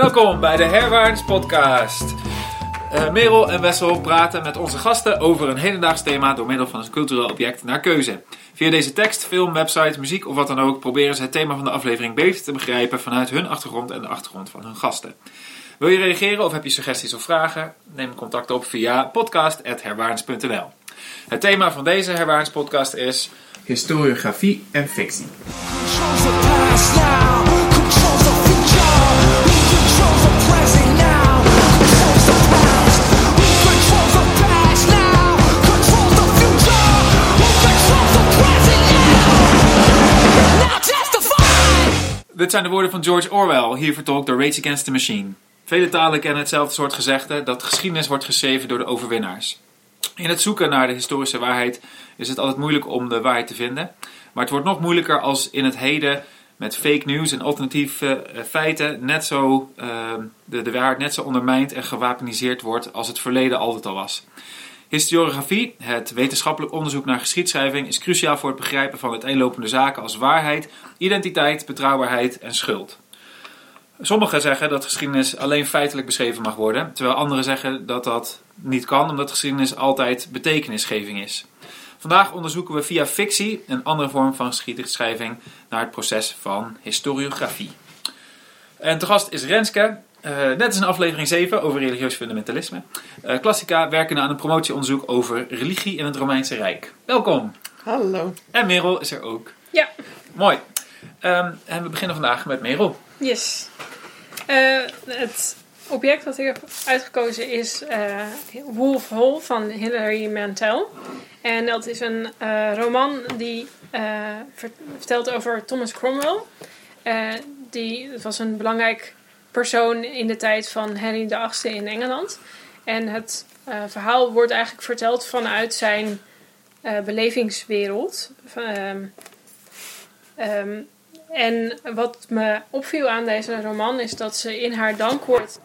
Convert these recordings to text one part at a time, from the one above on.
Welkom bij de Herwaarts Podcast. Uh, Merel en Wessel praten met onze gasten over een hedendaags thema door middel van een cultureel object naar keuze. Via deze tekst, film, website, muziek of wat dan ook proberen ze het thema van de aflevering beter te begrijpen vanuit hun achtergrond en de achtergrond van hun gasten. Wil je reageren of heb je suggesties of vragen? Neem contact op via podcast.herwaarns.nl. Het thema van deze Herwaarns podcast is historiografie en fictie. Dit zijn de woorden van George Orwell, hier vertolkt door Rage Against the Machine. Vele talen kennen hetzelfde soort gezegde dat geschiedenis wordt geschreven door de overwinnaars. In het zoeken naar de historische waarheid is het altijd moeilijk om de waarheid te vinden. Maar het wordt nog moeilijker als in het heden met fake news en alternatieve eh, feiten net zo, uh, de, de waarheid net zo ondermijnd en gewapeniseerd wordt als het verleden altijd al was. Historiografie, het wetenschappelijk onderzoek naar geschiedschrijving, is cruciaal voor het begrijpen van uiteenlopende zaken als waarheid, identiteit, betrouwbaarheid en schuld. Sommigen zeggen dat geschiedenis alleen feitelijk beschreven mag worden, terwijl anderen zeggen dat dat niet kan, omdat geschiedenis altijd betekenisgeving is. Vandaag onderzoeken we via fictie, een andere vorm van geschiedschrijving, naar het proces van historiografie. En te gast is Renske, uh, net is in aflevering 7 over religieus fundamentalisme. Uh, Klassica werkende aan een promotieonderzoek over religie in het Romeinse Rijk. Welkom. Hallo. En Merel is er ook. Ja. Mooi. Um, en we beginnen vandaag met Merel. Yes. Uh, het object dat ik heb uitgekozen is Wolf Hall van Hilary Mantel. En dat is een roman die vertelt over Thomas Cromwell. die, het was een belangrijk persoon in de tijd van Henry VIII in Engeland. En het uh, verhaal wordt eigenlijk verteld vanuit zijn uh, belevingswereld. Um, um, en wat me opviel aan deze roman is dat ze in haar dankwoord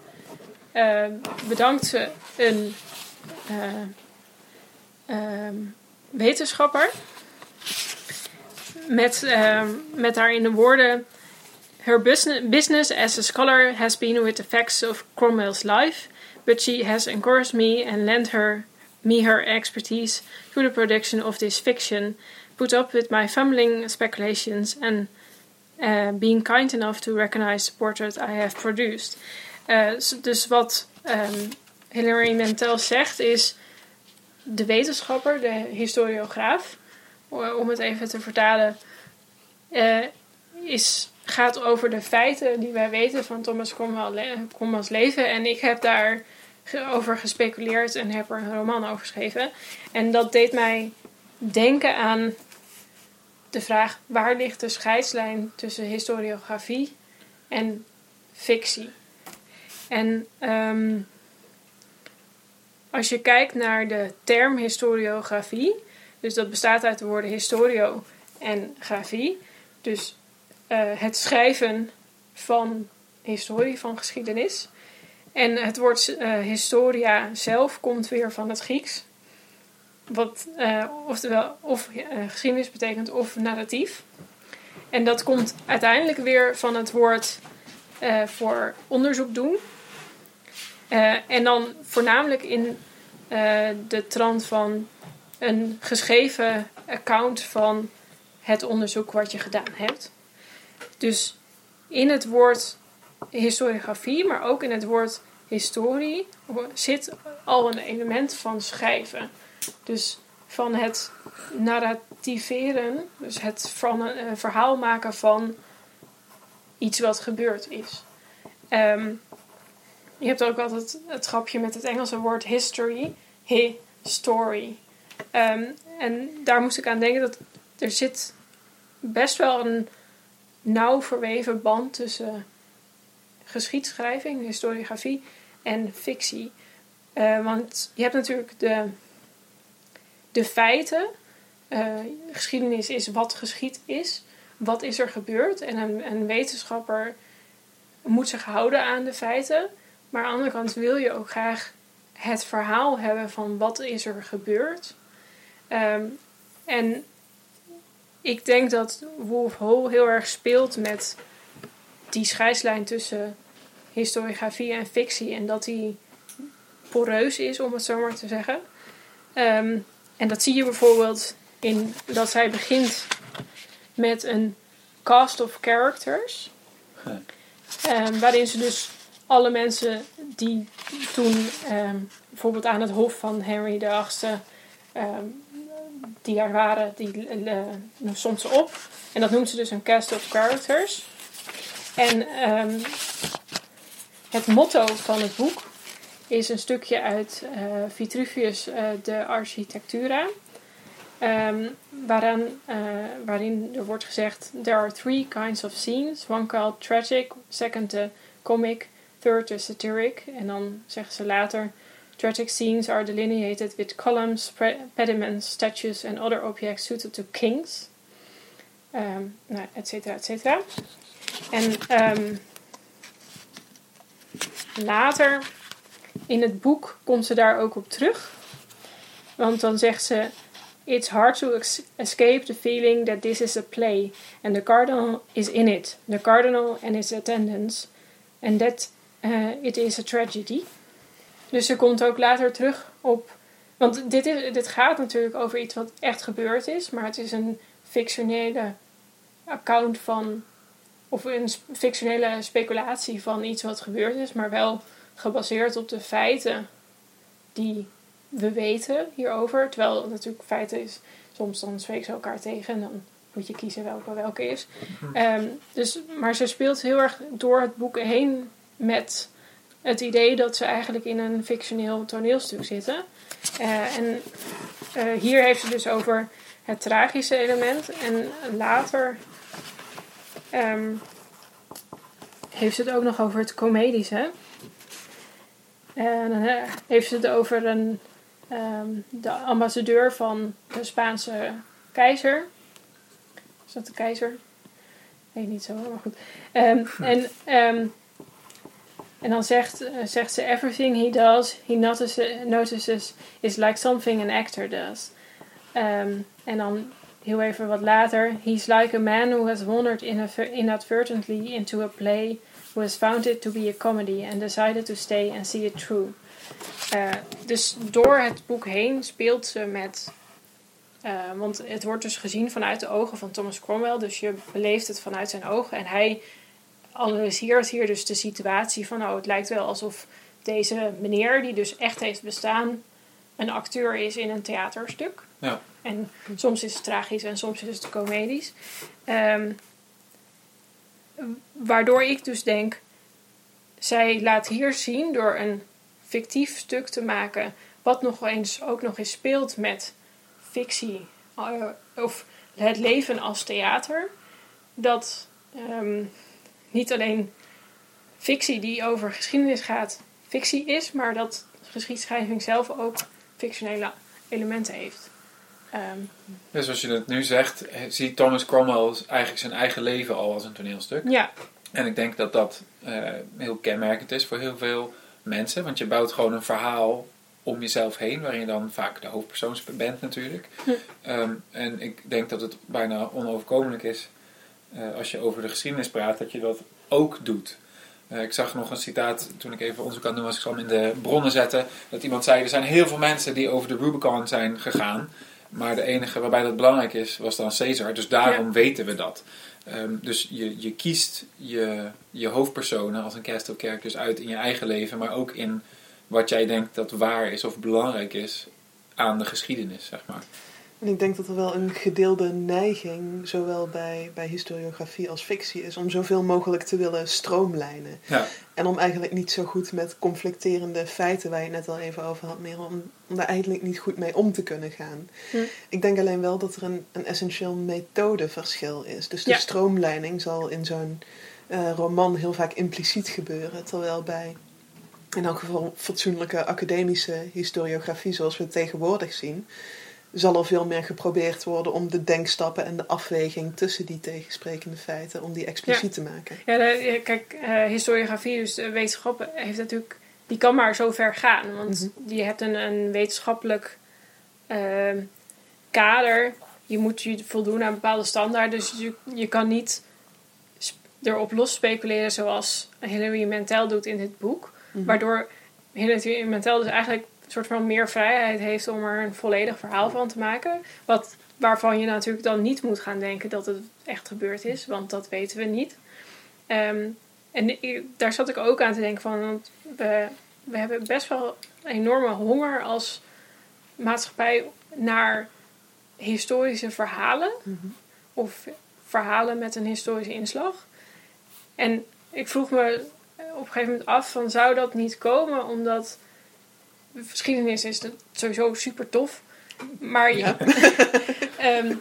uh, bedankt ze een um, wetenschapper. Met, met daar in de woorden Her business as a scholar has been with the facts of Cromwell's life, but she has encouraged me and lent her me her expertise through the production of this fiction, put up with my fumbling speculations, and uh, being kind enough to recognize the portrait I have produced. Uh, dus wat um, Hilary Mantel zegt is de wetenschapper, de historiograaf, om het even te vertalen, uh, is gaat over de feiten die wij weten van Thomas Cromwell's leven. En ik heb daar over gespeculeerd en heb er een roman over geschreven. En dat deed mij denken aan de vraag: waar ligt de scheidslijn tussen historiografie en fictie? En um, als je kijkt naar de term historiografie, dus dat bestaat uit de woorden historio en grafie. Dus uh, het schrijven van historie, van geschiedenis. En het woord uh, historia zelf komt weer van het Grieks. Wat uh, oftewel of geschiedenis betekent of narratief. En dat komt uiteindelijk weer van het woord voor onderzoek doen. en dan voornamelijk in de trant van een geschreven account van het onderzoek wat je gedaan hebt. Dus in het woord historiografie, maar ook in het woord historie, zit al een element van schrijven. Dus van het narrativeren, dus het van een, een verhaal maken van iets wat gebeurd is. Um, je hebt ook altijd het grapje met het Engelse woord history, history. Um, en daar moest ik aan denken dat er zit best wel een nauw verweven band tussen geschiedschrijving, historiografie en fictie. Uh, want je hebt natuurlijk de, de feiten. Uh, geschiedenis is wat geschied is. Wat is er gebeurd? En een, wetenschapper moet zich houden aan de feiten. Maar aan de andere kant wil je ook graag het verhaal hebben van wat is er gebeurd. Um, en ik denk dat Wolf Hall heel erg speelt met die scheidslijn tussen historiografie en fictie en dat die poreus is, om het zo maar te zeggen. Ehm, en dat zie je bijvoorbeeld in dat zij begint met een cast of characters. Ehm, waarin ze dus alle mensen die toen ehm, bijvoorbeeld aan het hof van Henry VIII um, die er waren, die uh, soms ze op. En dat noemt ze dus een cast of characters. En het motto van het boek is een stukje uit uh, Vitruvius de Architectura. Uh, waarin er wordt gezegd: There are three kinds of scenes. One called tragic, second the comic, third the satiric. En dan zeggen ze later: Tragic scenes are delineated with columns, pediments, statues and other objects suited to kings. Um, nou. En um, later in het boek komt ze daar ook op terug. Want dan zegt ze: It's hard to escape the feeling that this is a play, and the cardinal is in it, the cardinal and his attendants, and that uh, it is a tragedy. Dus ze komt ook later terug op. Want dit, is, dit gaat natuurlijk over iets wat echt gebeurd is, maar het is een fictionele account van. of een fictionele speculatie van iets wat gebeurd is, maar wel gebaseerd op de feiten die we weten hierover. Terwijl natuurlijk feiten is, soms dan spreken ze elkaar tegen en dan moet je kiezen welke welke is. Um, dus, maar ze speelt heel erg door het boek heen met het idee dat ze eigenlijk in een fictioneel toneelstuk zitten. Uh, en uh, hier heeft ze dus over het tragische element. En later um, heeft ze het ook nog over het comedische. En dan uh, heeft ze het over een um, de ambassadeur van de Spaanse keizer. Is dat de keizer? Nee, niet zo, maar goed. Um, en, en dan zegt, uh, zegt ze: Everything he does, he notices, notices is like something an actor does. Um, en dan heel even wat later: He's like a man who has wandered inadvertently into a play, who has found it to be a comedy and decided to stay and see it through. Uh, dus door het boek heen speelt ze met. Uh, want het wordt dus gezien vanuit de ogen van Thomas Cromwell. Dus je beleeft het vanuit zijn ogen. En hij analyseert hier dus de situatie van... Oh, het lijkt wel alsof deze meneer, die dus echt heeft bestaan... een acteur is in een theaterstuk. Ja. En soms is het tragisch en soms is het comedisch. Um, waardoor ik dus denk... Zij laat hier zien door een fictief stuk te maken, wat nog eens ook nog eens speelt met fictie uh, of het leven als theater, dat um, niet alleen fictie die over geschiedenis gaat, fictie is, maar dat geschiedschrijving zelf ook fictionele elementen heeft. Um, dus als je het nu zegt, ziet Thomas Cromwell eigenlijk zijn eigen leven al als een toneelstuk. Ja. En ik denk dat dat uh, heel kenmerkend is voor heel veel mensen. Want je bouwt gewoon een verhaal om jezelf heen, waarin je dan vaak de hoofdpersoon bent natuurlijk. Hm. Um, en ik denk dat het bijna onoverkomelijk is uh, als je over de geschiedenis praat, dat je dat ook doet. Uh, ik zag nog een citaat toen ik even onderzoek aan doen was, ik zal hem in de bronnen zetten, dat iemand zei, er zijn heel veel mensen die over de Rubicon zijn gegaan. Maar de enige waarbij dat belangrijk is, was dan Caesar. Dus daarom ja. weten we dat. Um, dus je, je kiest je, je hoofdpersonen als een cast of characters uit in je eigen leven, maar ook in wat jij denkt dat waar is of belangrijk is aan de geschiedenis, zeg maar. En ik denk dat er wel een gedeelde neiging, zowel bij, bij historiografie als fictie, is om zoveel mogelijk te willen stroomlijnen. Ja. En om eigenlijk niet zo goed met conflicterende feiten, waar je het net al even over had, meer om, om daar eigenlijk niet goed mee om te kunnen gaan. Hm. Ik denk alleen wel dat er een, een essentieel methodeverschil is. Dus de Ja. stroomlijning zal in zo'n eh, roman heel vaak impliciet gebeuren, terwijl bij in elk geval fatsoenlijke academische historiografie, zoals we het tegenwoordig zien, zal er veel meer geprobeerd worden om de denkstappen en de afweging tussen die tegensprekende feiten, om die expliciet te maken. Ja, de- kijk, eh, historiografie, dus de wetenschap, heeft natuurlijk, die kan maar zo ver gaan. Want je hebt een, een wetenschappelijk ehm, kader. Je moet je voldoen aan bepaalde standaarden. Dus je, je kan niet erop los speculeren zoals Hilary Mantel doet in dit boek. Mhm. Waardoor Hilary Mantel dus eigenlijk soort van meer vrijheid heeft om er een volledig verhaal van te maken. Wat, waarvan je natuurlijk dan niet moet gaan denken dat het echt gebeurd is, want dat weten we niet. Ehm, en daar zat ik ook aan te denken van, want we, we hebben best wel enorme honger als maatschappij naar historische verhalen. Mhm. Of verhalen met een historische inslag. En ik vroeg me op een gegeven moment af van zou dat niet komen omdat geschiedenis is sowieso super tof. Maar Ja. ehm,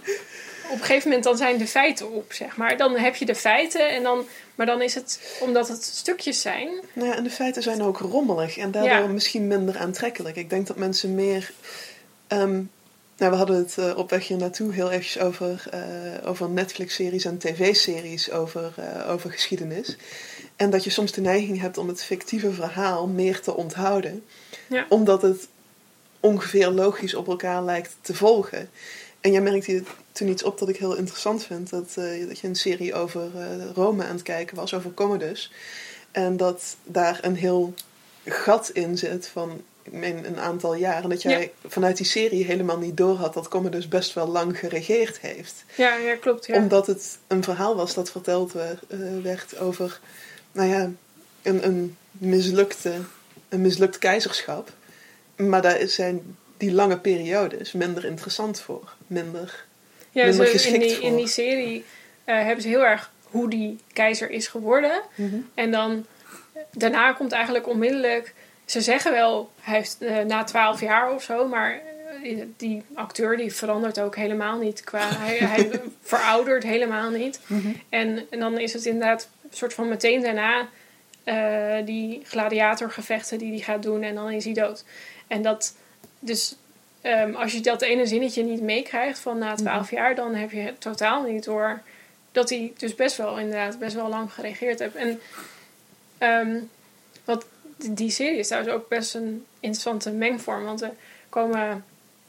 op een gegeven moment dan zijn de feiten op, zeg maar. Dan heb je de feiten en dan, maar dan is het omdat het stukjes zijn. Nou ja, en de feiten zijn ook rommelig en daardoor Ja. misschien minder aantrekkelijk. Ik denk dat mensen meer. ehm, nou, we hadden het eh, op weg hier naartoe heel eventjes over, eh, over Netflix-series en tv-series over, eh, over geschiedenis. En dat je soms de neiging hebt om het fictieve verhaal meer te onthouden, Ja. omdat het ongeveer logisch op elkaar lijkt te volgen. En jij merkte toen iets op dat ik heel interessant vind: dat, eh, dat je een serie over eh, Rome aan het kijken was, over Commodus. En dat daar een heel gat in zit van meen, een aantal jaar. En dat jij vanuit die serie helemaal niet doorhad dat Commodus best wel lang geregeerd heeft. Ja, ja klopt. Ja. Omdat het een verhaal was dat verteld werd, eh, werd over nou ja, een, een, mislukte, een mislukt keizerschap. Maar daar zijn die lange periodes minder interessant voor. Minder. Ja, minder zo in, die, in die serie eh, hebben ze heel erg hoe die keizer is geworden. En dan daarna komt eigenlijk onmiddellijk. Ze zeggen wel, hij heeft eh, na twaalf jaar of zo, maar eh, die acteur die verandert ook helemaal niet. Qua, hij, hij veroudert helemaal niet. En, en dan is het inderdaad soort van meteen daarna eh, die gladiatorgevechten die hij gaat doen en dan is hij dood. En dat, dus ehm, als je dat ene zinnetje niet meekrijgt van na twaalf jaar, dan heb je totaal niet door dat hij dus best wel inderdaad best wel lang geregeerd heeft. En ehm, wat die serie is trouwens ook best een interessante mengvorm, want er komen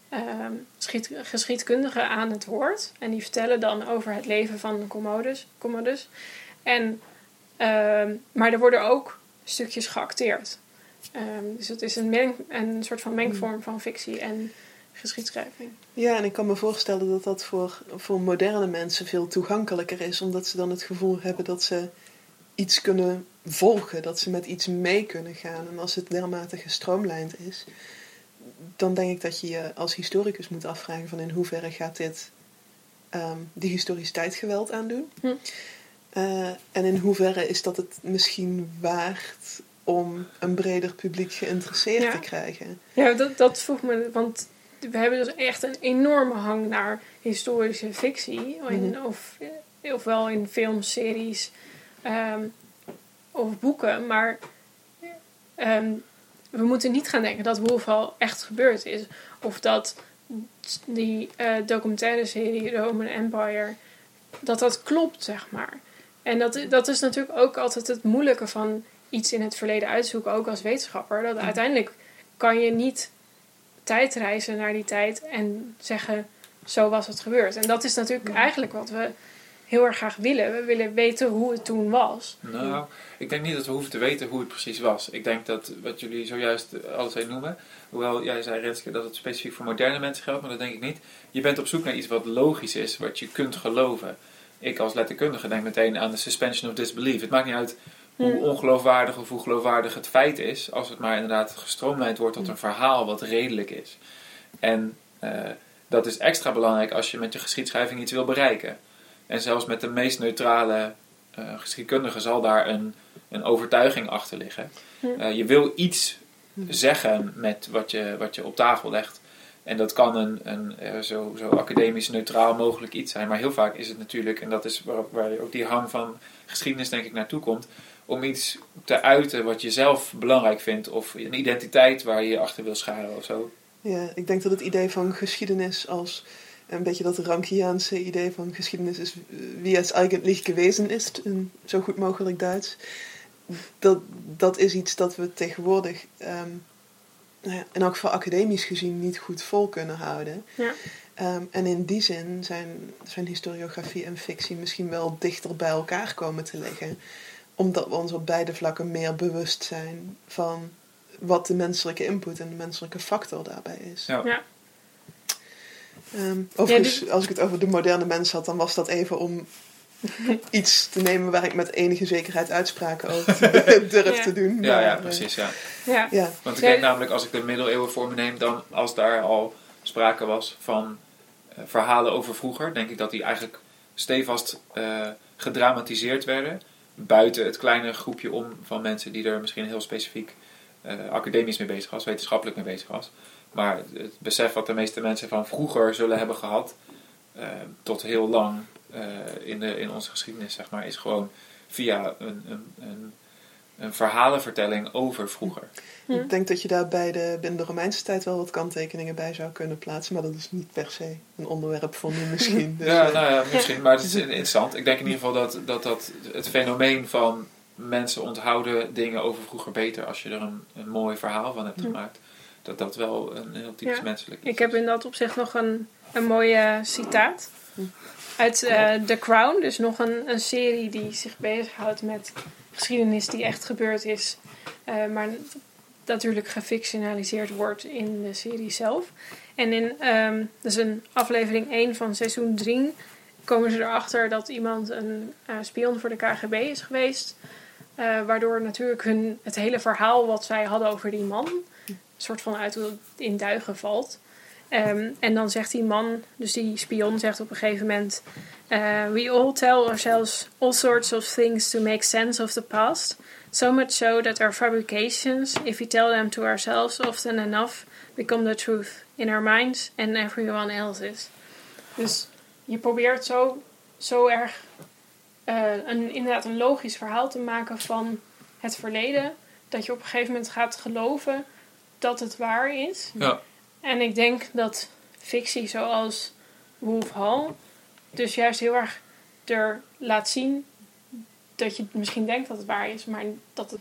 ehm, geschied- geschiedkundigen aan het woord en die vertellen dan over het leven van Commodus. Commodus. En, ehm, maar er worden ook stukjes geacteerd. Ehm, dus het is een, meng, een soort van mengvorm van fictie en geschiedschrijving. Ja, en ik kan me voorstellen dat dat voor, voor moderne mensen veel toegankelijker is, omdat ze dan het gevoel hebben dat ze iets kunnen volgen, dat ze met iets mee kunnen gaan. En als het dermate gestroomlijnd is, dan denk ik dat je je als historicus moet afvragen van in hoeverre gaat dit ehm die historiciteit geweld aandoen. Hm. Eh, en in hoeverre is dat het misschien waard om een breder publiek geïnteresseerd Ja. te krijgen. Ja, dat, dat vroeg me, want we hebben dus echt een enorme hang naar historische fictie. Mhm. of, ofwel in films, series ehm, of boeken. Maar ehm, we moeten niet gaan denken dat Wolfhall echt gebeurd is. Of dat die eh, documentaire serie Roman Empire, dat dat klopt, zeg maar. En dat, dat is natuurlijk ook altijd het moeilijke van iets in het verleden uitzoeken, ook als wetenschapper. Dat uiteindelijk kan je niet tijdreizen naar die tijd en zeggen, zo was het gebeurd. En dat is natuurlijk eigenlijk wat we heel erg graag willen. We willen weten hoe het toen was. Nou, ik denk niet dat we hoeven te weten hoe het precies was. Ik denk dat wat jullie zojuist eh, alle twee noemen, hoewel jij zei Renske dat het specifiek voor moderne mensen geldt, maar dat denk ik niet. Je bent op zoek naar iets wat logisch is, wat je kunt geloven. Ik als letterkundige denk meteen aan de suspension of disbelief. Het maakt niet uit hoe ongeloofwaardig of hoe geloofwaardig het feit is, als het maar inderdaad gestroomlijnd wordt tot een verhaal wat redelijk is. En eh, dat is extra belangrijk als je met je geschiedschrijving iets wil bereiken. En zelfs met de meest neutrale eh, geschiedkundige zal daar een, een overtuiging achter liggen. Hm. Eh, je wil iets zeggen met wat je, wat je op tafel legt. En dat kan een, een eh, zo, zo academisch neutraal mogelijk iets zijn. Maar heel vaak is het natuurlijk, en dat is waar, waar ook die hang van geschiedenis denk ik naartoe komt, om iets te uiten wat je zelf belangrijk vindt. Of een identiteit waar je je achter wil scharen of zo. Ja, ik denk dat het idee van geschiedenis als een beetje dat Rankiaanse idee van geschiedenis is eh, wie het eigenlijk gewezen is, in zo goed mogelijk Duits. Dat, dat is iets dat we tegenwoordig, ehm, in elk geval academisch gezien, niet goed vol kunnen houden. Ja. Ehm, en in die zin zijn, zijn historiografie en fictie misschien wel dichter bij elkaar komen te liggen. Omdat we ons op beide vlakken meer bewust zijn van wat de menselijke input en de menselijke factor daarbij is. Ja. Ja. Ehm, overigens, Ja, als ik het over de moderne mens had, dan was dat even om iets te nemen waar ik met enige zekerheid uitspraken over durf Ja. te doen. Ja, Maar, ja, eh, precies. Ja. Ja. ja. Want ik denk namelijk, als ik de middeleeuwen voor me neem, dan als daar al sprake was van eh, verhalen over vroeger, denk ik dat die eigenlijk stevast eh, gedramatiseerd werden. Buiten het kleine groepje om van mensen die er misschien heel specifiek eh, academisch mee bezig was, wetenschappelijk mee bezig was. Maar het besef wat de meeste mensen van vroeger zullen hebben gehad, eh, tot heel lang in, de, in onze geschiedenis, zeg maar, is gewoon via een, een, een, een verhalenvertelling over vroeger. Hm. Ik denk dat je daar bij de, binnen de Romeinse tijd wel wat kanttekeningen bij zou kunnen plaatsen. Maar dat is niet per se een onderwerp voor nu misschien. Dus, Ja, eh, nou ja, misschien, maar het is interessant. Ik denk in ieder geval dat, dat, dat het fenomeen van mensen onthouden dingen over vroeger beter als je er een, een mooi verhaal van hebt Hm. gemaakt. Dat dat wel een heel typisch Ja. menselijk is. Ik heb in dat opzicht nog een, een mooie citaat. Uit eh, The Crown, dus nog een, een serie die zich bezighoudt met geschiedenis die echt gebeurd is. eh, maar natuurlijk gefictionaliseerd wordt in de serie zelf. En in ehm dus in aflevering 1 van seizoen 3 komen ze erachter dat iemand een eh, spion voor de KGB is geweest. Waardoor natuurlijk hun, het hele verhaal wat zij hadden over die man een soort van uit in duigen valt. Ehm, en dan zegt die man, dus die spion, zegt op een gegeven moment: eh, We all tell ourselves all sorts of things to make sense of the past. So much so that our fabrications, if we tell them to ourselves often enough, become the truth in our minds and everyone else's. Dus je probeert zo, zo erg eh, een, inderdaad een logisch verhaal te maken van het verleden, dat je op een gegeven moment gaat geloven dat het waar is. Ja, En ik denk dat fictie zoals Wolf Hall dus juist heel erg er laat zien dat je misschien denkt dat het waar is, maar dat, het,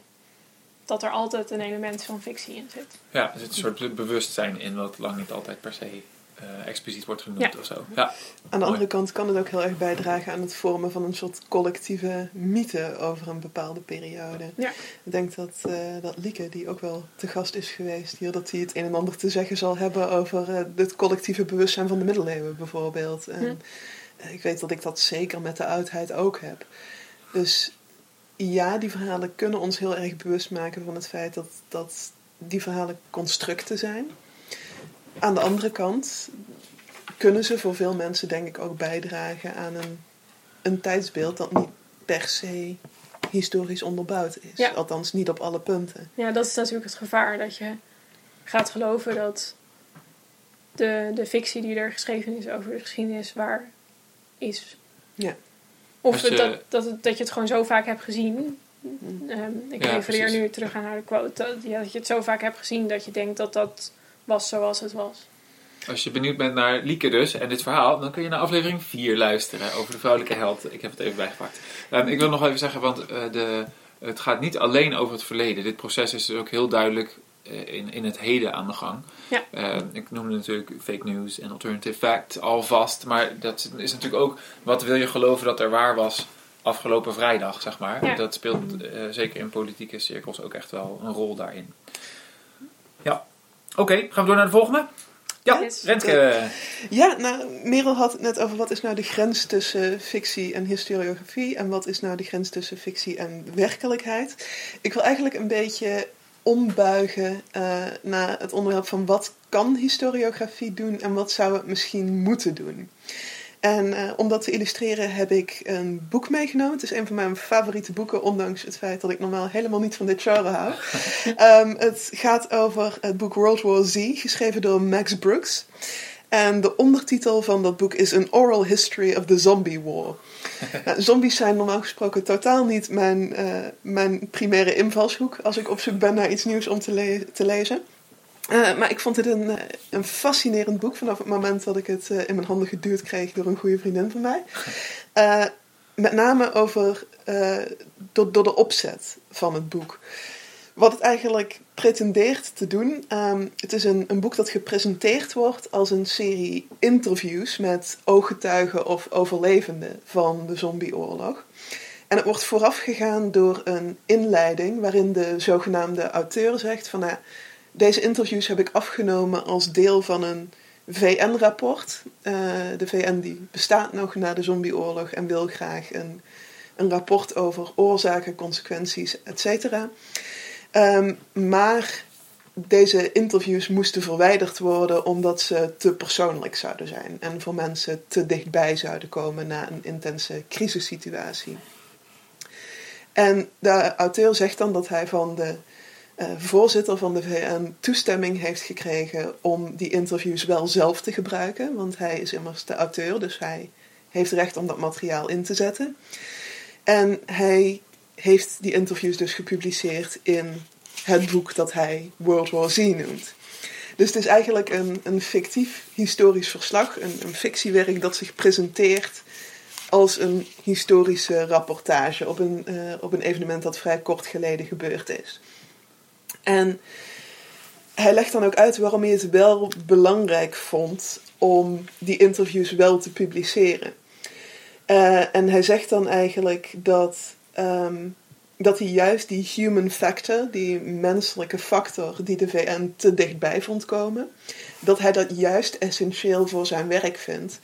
dat er altijd een element van fictie in zit. ja, er zit een soort be- bewustzijn in wat lang niet altijd per se eh, expliciet wordt genoemd Ja. of zo. Ja, Aan de Mooi. andere kant kan het ook heel erg bijdragen aan het vormen van een soort collectieve mythe over een bepaalde periode. Ja. Ik denk dat, eh, dat Lieke, die ook wel te gast is geweest hier, dat hij het een en ander te zeggen zal hebben over eh, het collectieve bewustzijn van de middeleeuwen bijvoorbeeld. En ik weet dat ik dat zeker met de oudheid ook heb. Dus ja, die verhalen kunnen ons heel erg bewust maken van het feit dat, dat die verhalen constructen zijn. Aan de andere kant kunnen ze voor veel mensen denk ik ook bijdragen aan een, een tijdsbeeld dat niet per se historisch onderbouwd is. Ja. Althans niet op alle punten. Ja, dat is natuurlijk het gevaar dat je gaat geloven dat de, de fictie die er geschreven is over de geschiedenis waar is. Ja. Of je- dat, dat, het- dat je het gewoon zo vaak hebt gezien. Ehm, ik Ja, refereer precies. nu terug aan naar de quote. Dat, ja, dat je het zo vaak hebt gezien dat je denkt dat dat was zoals het was. Als je benieuwd bent naar Lieke dus en dit verhaal, dan kun je naar aflevering 4 luisteren over de vrouwelijke held. Ik heb het even bijgepakt. Ehm, ik wil nog even zeggen, want eh, de, het gaat niet alleen over het verleden. Dit proces is dus ook heel duidelijk eh, in, in het heden aan de gang. Ja. Eh, ik noemde natuurlijk fake news en alternative fact alvast. Maar dat is natuurlijk ook, wat wil je geloven dat er waar was afgelopen vrijdag, zeg maar. Ja. Dat speelt eh, zeker in politieke cirkels ook echt wel een rol daarin. Oké, gaan we door naar de volgende? Ja, Yes. Rentke. Ja, nou, Merel had het net over wat is nou de grens tussen fictie en historiografie en wat is nou de grens tussen fictie en werkelijkheid. Ik wil eigenlijk een beetje ombuigen eh, naar het onderwerp van wat kan historiografie doen en wat zou het misschien moeten doen. En eh, om dat te illustreren heb ik een boek meegenomen. Het is een van mijn favoriete boeken, ondanks het feit dat ik normaal helemaal niet van dit genre hou. Ehm, het gaat over het boek World War Z, geschreven door Max Brooks. En de ondertitel van dat boek is An Oral History of the Zombie War. Nou, zombies zijn normaal gesproken totaal niet mijn, eh, mijn primaire invalshoek als ik op zoek ben naar iets nieuws om te, le- te lezen. Eh, maar ik vond het een, eh, een fascinerend boek vanaf het moment dat ik het eh, in mijn handen geduwd kreeg door een goede vriendin van mij. Met name over, door, door de opzet van het boek. wat het eigenlijk pretendeert te doen, um, het is een, een boek dat gepresenteerd wordt als een serie interviews met ooggetuigen of overlevenden van de zombieoorlog. En het wordt voorafgegaan door een inleiding waarin de zogenaamde auteur zegt van nou, deze interviews heb ik afgenomen als deel van een VN-rapport. Uh, de VN die bestaat nog na de zombieoorlog en wil graag een, een rapport over oorzaken, consequenties, etc. Um, maar deze interviews moesten verwijderd worden omdat ze te persoonlijk zouden zijn en voor mensen te dichtbij zouden komen na een intense crisissituatie. En de auteur zegt dan dat hij van de voorzitter van de VN toestemming heeft gekregen om die interviews wel zelf te gebruiken, want hij is immers de auteur, dus hij heeft recht om dat materiaal in te zetten. En hij heeft die interviews dus gepubliceerd in het boek dat hij World War Z noemt. Dus het is eigenlijk een, een fictief historisch verslag, een, een fictiewerk dat zich presenteert als een historische rapportage op een, uh, op een evenement dat vrij kort geleden gebeurd is. En hij legt dan ook uit waarom hij het wel belangrijk vond om die interviews wel te publiceren. Uh, en hij zegt dan eigenlijk dat, um, dat hij juist die human factor, die menselijke factor die de VN te dichtbij vond komen, dat hij dat juist essentieel voor zijn werk vindt.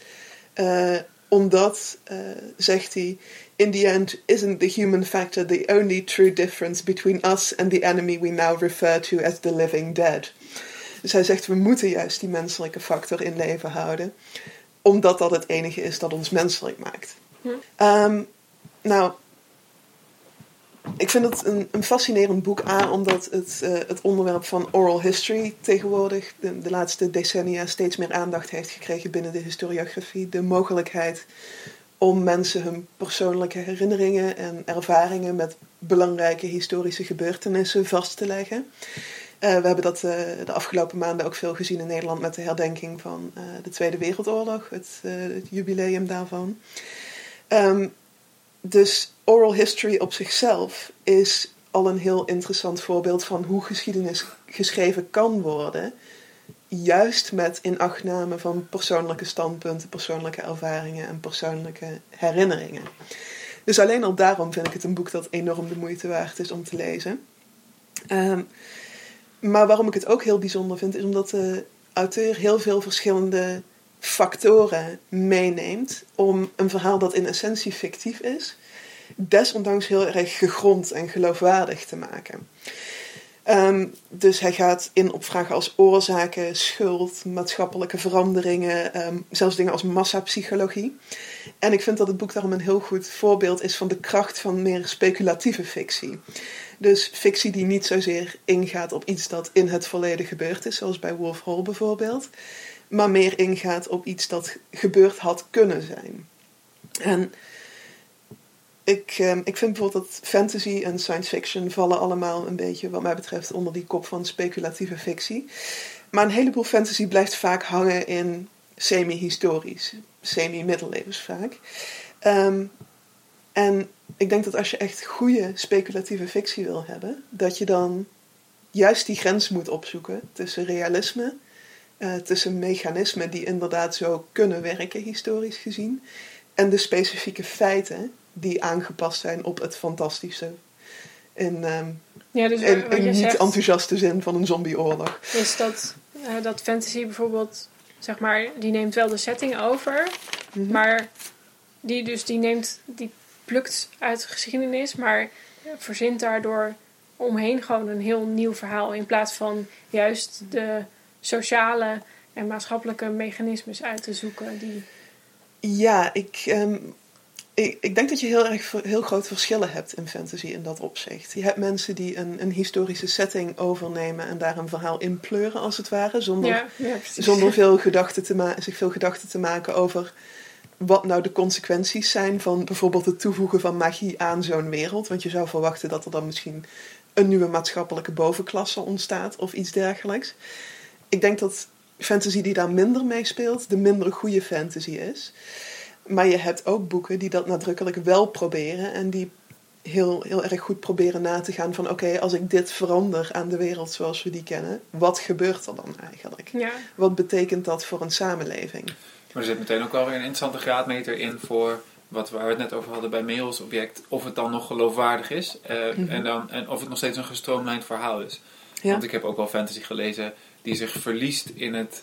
Uh, omdat, uh, zegt hij, in the end isn't the human factor the only true difference between us and the enemy we now refer to as the living dead. Dus hij zegt, we moeten juist die menselijke factor in leven houden, omdat dat het enige is dat ons menselijk maakt. Hm. Um, nou, ik vind het een, een fascinerend boek A, omdat het, uh, het onderwerp van oral history tegenwoordig de, laatste decennia steeds meer aandacht heeft gekregen binnen de historiografie. De mogelijkheid om mensen hun persoonlijke herinneringen en ervaringen met belangrijke historische gebeurtenissen vast te leggen. Uh, we hebben dat uh, de afgelopen maanden ook veel gezien in Nederland met de herdenking van de Tweede Wereldoorlog, het, jubileum daarvan. Um, dus oral history op zichzelf is al een heel interessant voorbeeld van hoe geschiedenis geschreven kan worden. Juist met inachtname van persoonlijke standpunten, persoonlijke ervaringen en persoonlijke herinneringen. Dus alleen al daarom vind ik het een boek dat enorm de moeite waard is om te lezen. Um, maar waarom ik het ook heel bijzonder vind, is omdat de auteur heel veel verschillende factoren meeneemt om een verhaal dat in essentie fictief is, desondanks heel erg gegrond en geloofwaardig te maken. Um, dus hij gaat in op vragen als oorzaken, schuld, maatschappelijke veranderingen, um, zelfs dingen als massapsychologie. En ik vind dat het boek daarom een heel goed voorbeeld is van de kracht van meer speculatieve fictie. Dus fictie die niet zozeer ingaat op iets dat in het verleden gebeurd is, zoals bij Wolf Hall bijvoorbeeld, maar meer ingaat op iets dat gebeurd had kunnen zijn. En ik, um, ik vind bijvoorbeeld dat fantasy en science fiction vallen allemaal een beetje, wat mij betreft, onder die kop van speculatieve fictie. Maar een heleboel fantasy blijft vaak hangen in semi-historisch, semi-middeleeuws vaak. Um, en ik denk dat als je echt goede speculatieve fictie wil hebben, dat je dan juist die grens moet opzoeken tussen realisme, uh, tussen mechanismen die inderdaad zo kunnen werken, historisch gezien, en de specifieke feiten die aangepast zijn op het fantastische. In, um, ja, dus in, in niet zegt, enthousiaste zin van een zombieoorlog. Is dat, uh, dat fantasy bijvoorbeeld, zeg maar, die neemt wel de setting over, mm -hmm. maar die, dus die neemt, die plukt uit de geschiedenis, maar verzint daardoor omheen gewoon een heel nieuw verhaal. In plaats van juist de sociale en maatschappelijke mechanismes uit te zoeken. Die... Ja, ik, um, ik, ik, denk dat je heel erg heel grote verschillen hebt in fantasy in dat opzicht. Je hebt mensen die een, een historische setting overnemen en daar een verhaal in pleuren, als het ware, zonder, ja, ja, zonder veel gedachten te zich veel gedachten te maken over wat nou de consequenties zijn van bijvoorbeeld het toevoegen van magie aan zo'n wereld. Want je zou verwachten dat er dan misschien een nieuwe maatschappelijke bovenklasse ontstaat of iets dergelijks. Ik denk dat fantasy die daar minder mee speelt, de minder goede fantasy is. Maar je hebt ook boeken die dat nadrukkelijk wel proberen en die heel, heel erg goed proberen na te gaan van oké, als ik dit verander aan de wereld zoals we die kennen, wat gebeurt er dan eigenlijk? Ja. Wat betekent dat voor een samenleving? Maar er zit meteen ook wel weer een interessante graadmeter in voor wat waar we het net over hadden bij Mails object, of het dan nog geloofwaardig is eh, Mhm. en, dan, en of het nog steeds een gestroomlijnd verhaal is. Ja. Want ik heb ook wel fantasy gelezen die zich verliest in het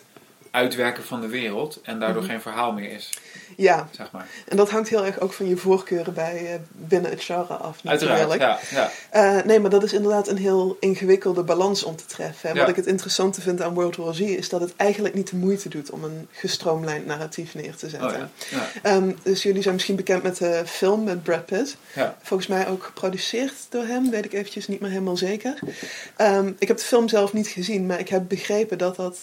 uitwerken van de wereld en daardoor Mhm. geen verhaal meer is, Ja, zeg maar. en dat hangt heel erg ook van je voorkeuren bij eh, binnen het genre af natuurlijk. Uiteraard, ja. ja. Eh, nee, maar dat is inderdaad een heel ingewikkelde balans om te treffen. En Ja. Wat ik het interessante vind aan World War Z is dat het eigenlijk niet de moeite doet om een gestroomlijnd narratief neer te zetten. Oh, ja. Ja. Ehm, dus jullie zijn misschien bekend met de film met Brad Pitt. Ja. Volgens mij ook geproduceerd door hem, weet ik eventjes niet meer helemaal zeker. Ehm, ik heb de film zelf niet gezien, maar ik heb begrepen dat dat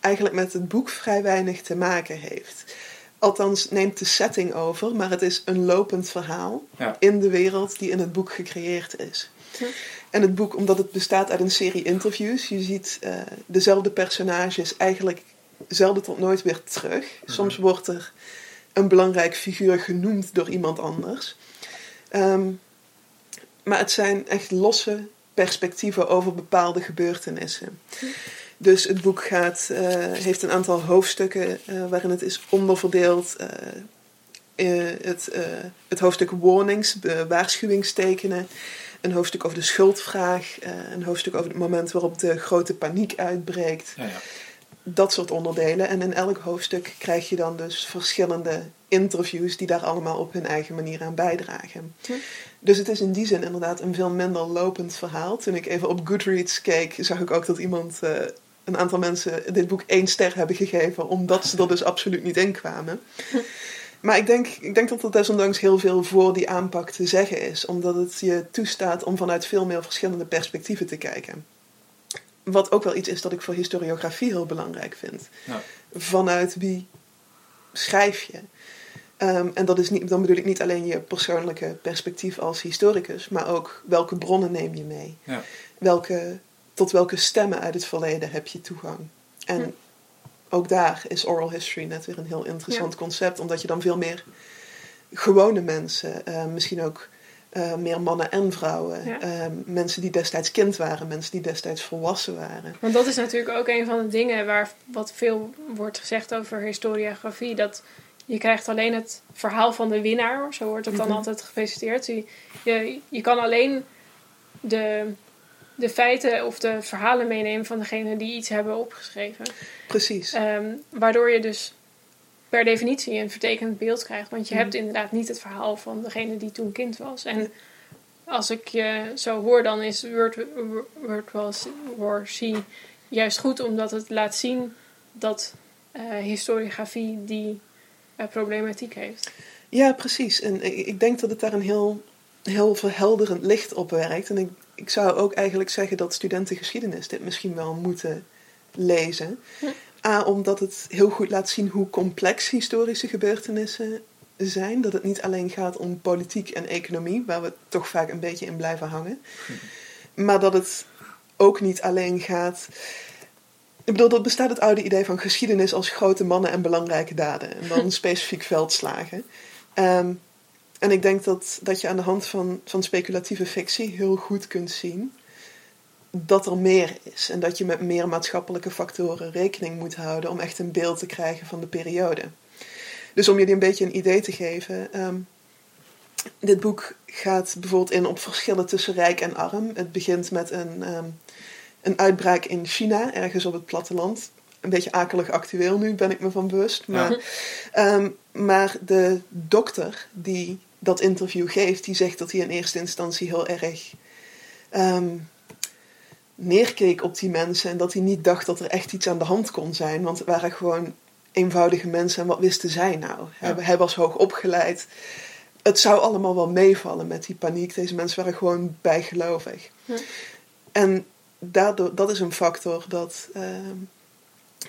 eigenlijk met het boek vrij weinig te maken heeft. Althans, neemt de setting over, maar het is een lopend verhaal Ja. in de wereld die in het boek gecreëerd is. Ja. En het boek, omdat het bestaat uit een serie interviews, je ziet eh, dezelfde personages eigenlijk zelden tot nooit weer terug. Soms wordt er een belangrijk figuur genoemd door iemand anders. Ehm, maar het zijn echt losse perspectieven over bepaalde gebeurtenissen. Dus het boek gaat, eh, heeft een aantal hoofdstukken eh, waarin het is onderverdeeld. eh, het, eh, het hoofdstuk warnings, waarschuwingstekenen. Een hoofdstuk over de schuldvraag. eh, een hoofdstuk over het moment waarop de grote paniek uitbreekt Ja, ja. dat soort onderdelen. En in elk hoofdstuk krijg je dan dus verschillende interviews die daar allemaal op hun eigen manier aan bijdragen. Hm. Dus het is in die zin inderdaad een veel minder lopend verhaal. Toen ik even op Goodreads keek, zag ik ook dat iemand, eh, een aantal mensen dit boek één ster hebben gegeven, omdat ze er dus absoluut niet in kwamen. Maar ik denk, ik denk dat er desondanks heel veel voor die aanpak te zeggen is, omdat het je toestaat om vanuit veel meer verschillende perspectieven te kijken. Wat ook wel iets is dat ik voor historiografie heel belangrijk vind. Ja. Vanuit wie schrijf je? Ehm, en dat is niet, dan bedoel ik niet alleen je persoonlijke perspectief als historicus, maar ook welke bronnen neem je mee? Ja. Welke, tot welke stemmen uit het verleden heb je toegang? En ook daar is oral history net weer een heel interessant concept, omdat je dan veel meer gewone mensen, eh, misschien ook eh, meer mannen en vrouwen, Ja. eh, mensen die destijds kind waren, mensen die destijds volwassen waren. Want dat is natuurlijk ook een van de dingen waar wat veel wordt gezegd over historiografie. Dat je krijgt alleen het verhaal van de winnaar, zo wordt het dan Mhm. altijd gepresenteerd. Je, je, je kan alleen de, de feiten of de verhalen meenemen van degene die iets hebben opgeschreven. Precies. Ehm, waardoor je dus per definitie een vertekend beeld krijgt. Want je Mhm. hebt inderdaad niet het verhaal van degene die toen kind was. En als ik je zo hoor, dan is World, World War juist goed omdat het laat zien dat eh, historiografie die eh, problematiek heeft. Ja, precies. En ik denk dat het daar een heel, heel verhelderend licht op werkt. En ik, ik zou ook eigenlijk zeggen dat studenten geschiedenis dit misschien wel moeten lezen. Hm. A, omdat het heel goed laat zien hoe complex historische gebeurtenissen zijn. Dat het niet alleen gaat om politiek en economie, waar we toch vaak een beetje in blijven hangen. Maar dat het ook niet alleen gaat. Ik bedoel, er bestaat het oude idee van geschiedenis als grote mannen en belangrijke daden. En dan specifiek veldslagen. Ehm, en ik denk dat, dat je aan de hand van, van speculatieve fictie heel goed kunt zien dat er meer is. En dat je met meer maatschappelijke factoren rekening moet houden om echt een beeld te krijgen van de periode. Dus om jullie een beetje een idee te geven. ehm, dit boek gaat bijvoorbeeld in op verschillen tussen rijk en arm. Het begint met een, ehm, een uitbraak in China, ergens op het platteland. Een beetje akelig actueel nu, ben ik me van bewust. Maar, ehm, maar de dokter die dat interview geeft, die zegt dat hij in eerste instantie heel erg ehm, neerkeek op die mensen. En dat hij niet dacht dat er echt iets aan de hand kon zijn. Want het waren gewoon eenvoudige mensen. En wat wisten zij nou? Hij, hij was hoog opgeleid. Het zou allemaal wel meevallen met die paniek. Deze mensen waren gewoon bijgelovig. Ja. En daardoor, dat is een factor dat, ehm,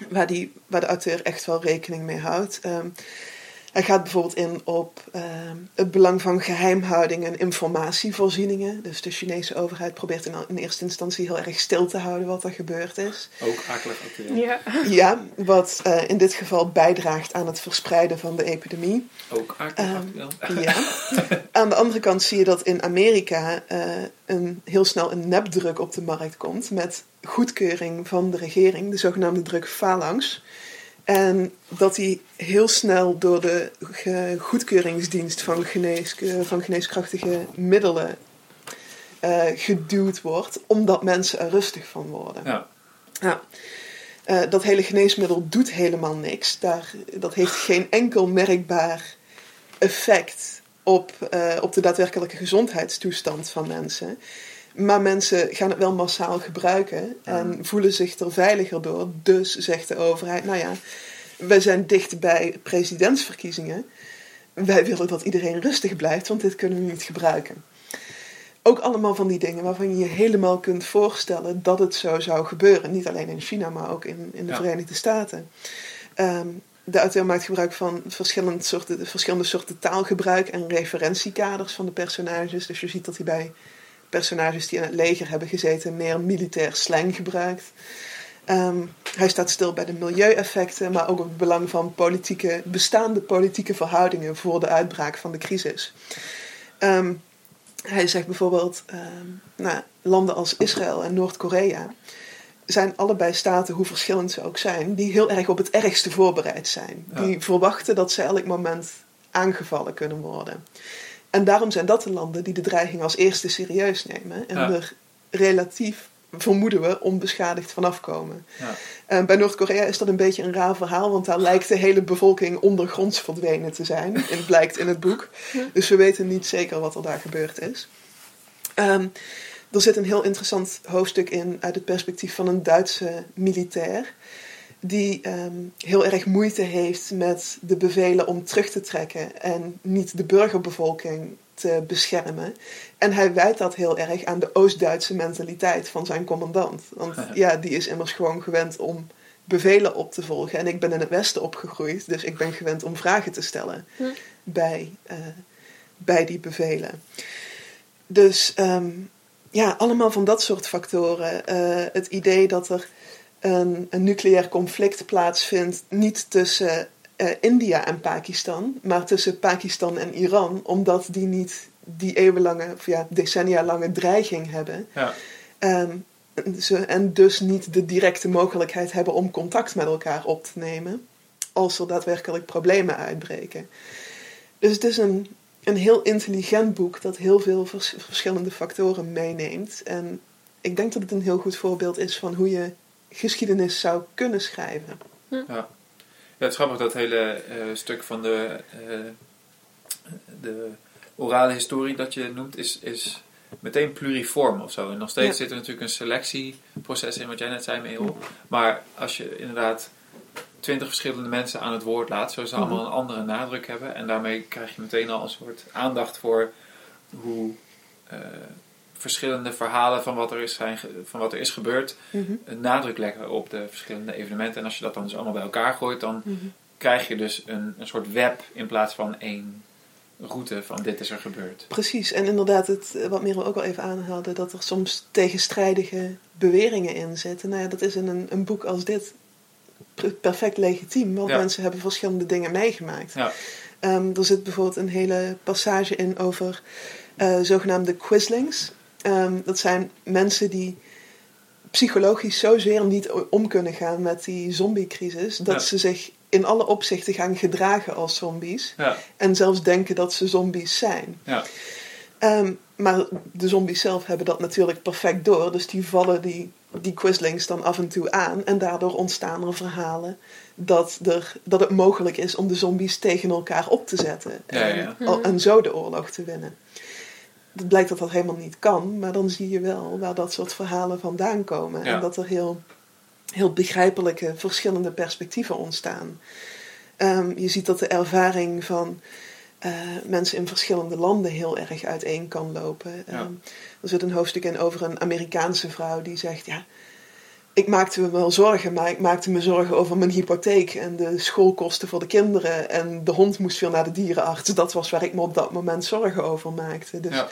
waar, die, waar de auteur echt wel rekening mee houdt. Ehm, Hij gaat bijvoorbeeld in op uh, het belang van geheimhouding en informatievoorzieningen. Dus de Chinese overheid probeert in, in, eerste instantie heel erg stil te houden wat er gebeurd is. Ook akelig actueel. Ja. Ja, wat uh, in dit geval bijdraagt aan het verspreiden van de epidemie. Ook akelig Ehm, actueel. Ja. Aan de andere kant zie je dat in Amerika uh, een, heel snel een nepdruk op de markt komt met goedkeuring van de regering, de zogenaamde druk phalanx. En dat die heel snel door de goedkeuringsdienst van, genees, van geneeskrachtige middelen uh, geduwd wordt, omdat mensen er rustig van worden. Ja. Ja. Uh, dat hele geneesmiddel doet helemaal niks. Daar, dat heeft geen enkel merkbaar effect op, uh, op de daadwerkelijke gezondheidstoestand van mensen. Maar mensen gaan het wel massaal gebruiken en Ja. voelen zich er veiliger door. Dus zegt de overheid, nou ja, wij zijn dicht bij presidentsverkiezingen. Wij willen dat iedereen rustig blijft, want dit kunnen we niet gebruiken. Ook allemaal van die dingen waarvan je je helemaal kunt voorstellen dat het zo zou gebeuren. Niet alleen in China, maar ook in, in de Ja. Verenigde Staten. Um, de auteur maakt gebruik van verschillende soorten, verschillende soorten taalgebruik en referentiekaders van de personages. Dus je ziet dat hij bij personages die in het leger hebben gezeten meer militair slang gebruikt. Um, hij staat stil bij de milieueffecten, maar ook op het belang van politieke, bestaande politieke verhoudingen voor de uitbraak van de crisis. Um, hij zegt bijvoorbeeld, um, nou, landen als Israël en Noord-Korea zijn allebei staten, hoe verschillend ze ook zijn, die heel erg op het ergste voorbereid zijn. Ja. Die verwachten dat ze elk moment aangevallen kunnen worden. En daarom zijn dat de landen die de dreiging als eerste serieus nemen en Ja. er relatief, vermoeden we, onbeschadigd vanaf komen. Ja. Uh, bij Noord-Korea is dat een beetje een raar verhaal, want daar lijkt de hele bevolking ondergronds verdwenen te zijn. En het blijkt in het boek. Dus we weten niet zeker wat er daar gebeurd is. Um, er zit een heel interessant hoofdstuk in uit het perspectief van een Duitse militair. Die um, heel erg moeite heeft met de bevelen om terug te trekken en niet de burgerbevolking te beschermen. En hij wijt dat heel erg aan de Oost-Duitse mentaliteit van zijn commandant. Want ja, die is immers gewoon gewend om bevelen op te volgen. En ik ben in het Westen opgegroeid, dus ik ben gewend om vragen te stellen Hm. bij, uh, bij die bevelen. Dus um, ja, allemaal van dat soort factoren. Uh, het idee dat er een, een nucleair conflict plaatsvindt, niet tussen uh, India en Pakistan, maar tussen Pakistan en Iran, omdat die niet die eeuwenlange, of ja, decennia lange dreiging hebben. Ja. Um, ze, en dus niet de directe mogelijkheid hebben om contact met elkaar op te nemen, als er daadwerkelijk problemen uitbreken. Dus het is een, een heel intelligent boek dat heel veel vers, verschillende factoren meeneemt. En ik denk dat het een heel goed voorbeeld is van hoe je geschiedenis zou kunnen schrijven. Ja, ja het is grappig dat hele uh, stuk van de, uh, de orale historie dat je noemt, is, is meteen pluriform of zo. En nog steeds ja. zit er natuurlijk een selectieproces in, wat jij net zei, Merel. Maar als je inderdaad twintig verschillende mensen aan het woord laat, zullen ze Mhm. allemaal een andere nadruk hebben. En daarmee krijg je meteen al een soort aandacht voor hoe uh, verschillende verhalen van wat er is, zijn, van wat er is gebeurd, Mm-hmm. een nadruk leggen op de verschillende evenementen. En als je dat dan dus allemaal bij elkaar gooit, dan Mm-hmm. krijg je dus een, een soort web in plaats van één route van dit is er gebeurd. Precies, en inderdaad, het, wat Merel ook al even aanhaalde, dat er soms tegenstrijdige beweringen in zitten. Nou ja, dat is in een, een boek als dit perfect legitiem, want Ja. mensen hebben verschillende dingen meegemaakt. Ja. Um, er zit bijvoorbeeld een hele passage in over uh, zogenaamde quizlings. Um, dat zijn mensen die psychologisch zozeer niet om kunnen gaan met die zombiecrisis, dat Ja. ze zich in alle opzichten gaan gedragen als zombies. Ja. En zelfs denken dat ze zombies zijn. Ja. Um, maar de zombies zelf hebben dat natuurlijk perfect door. Dus die vallen die, die quizlings dan af en toe aan. En daardoor ontstaan er verhalen dat, er, dat het mogelijk is om de zombies tegen elkaar op te zetten. Ja. en zo de oorlog te winnen. Het blijkt dat dat helemaal niet kan. Maar dan zie je wel waar dat soort verhalen vandaan komen. Ja. En dat er heel, heel begrijpelijke verschillende perspectieven ontstaan. Um, je ziet dat de ervaring van uh, mensen in verschillende landen heel erg uiteen kan lopen. Ja. Um, er zit een hoofdstuk in over een Amerikaanse vrouw die zegt: Ja, ik maakte me wel zorgen, maar ik maakte me zorgen over mijn hypotheek en de schoolkosten voor de kinderen. En de hond moest weer naar de dierenarts. Dat was waar ik me op dat moment zorgen over maakte. Dus Ja.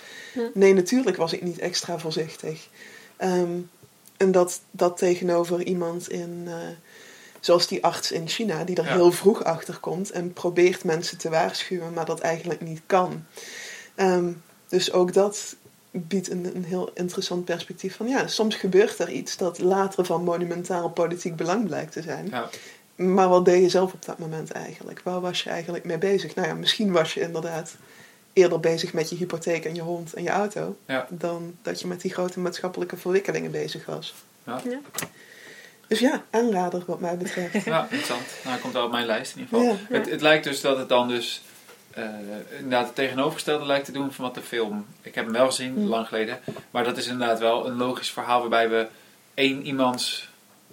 nee, natuurlijk was ik niet extra voorzichtig. Ehm, en dat, dat tegenover iemand in, eh, zoals die arts in China, die er Ja. heel vroeg achter komt en probeert mensen te waarschuwen, maar dat eigenlijk niet kan. Ehm, dus ook dat biedt een, een heel interessant perspectief van ja, soms gebeurt er iets dat later van monumentaal politiek belang blijkt te zijn. Ja. Maar wat deed je zelf op dat moment eigenlijk? Waar was je eigenlijk mee bezig? Nou ja, misschien was je inderdaad eerder bezig met je hypotheek en je hond en je auto, Ja. dan dat je met die grote maatschappelijke verwikkelingen bezig was. Ja. Ja. Dus ja, aanrader wat mij betreft. Ja, interessant. Nou, hij komt wel op mijn lijst in ieder geval. Ja. Het, het lijkt dus dat het dan dus eh, inderdaad het tegenovergestelde lijkt te doen van wat de film... Ik heb hem wel gezien, Hm. lang geleden. Maar dat is inderdaad wel een logisch verhaal waarbij we één iemands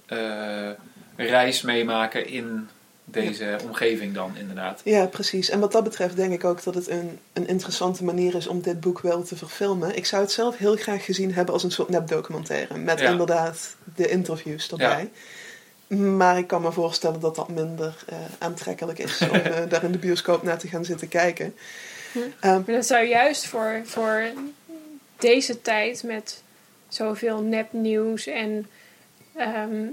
eh, reis meemaken in deze omgeving dan inderdaad. Ja, precies. En wat dat betreft denk ik ook dat het een, een interessante manier is om dit boek wel te verfilmen. Ik zou het zelf heel graag gezien hebben als een soort nepdocumentaire. Met Ja. inderdaad de interviews erbij. Maar ik kan me voorstellen dat dat minder eh, aantrekkelijk is om eh, daar in de bioscoop naar te gaan zitten kijken. Hm. Ehm, Maar dat zou juist voor, voor deze tijd met zoveel nepnieuws en ehm,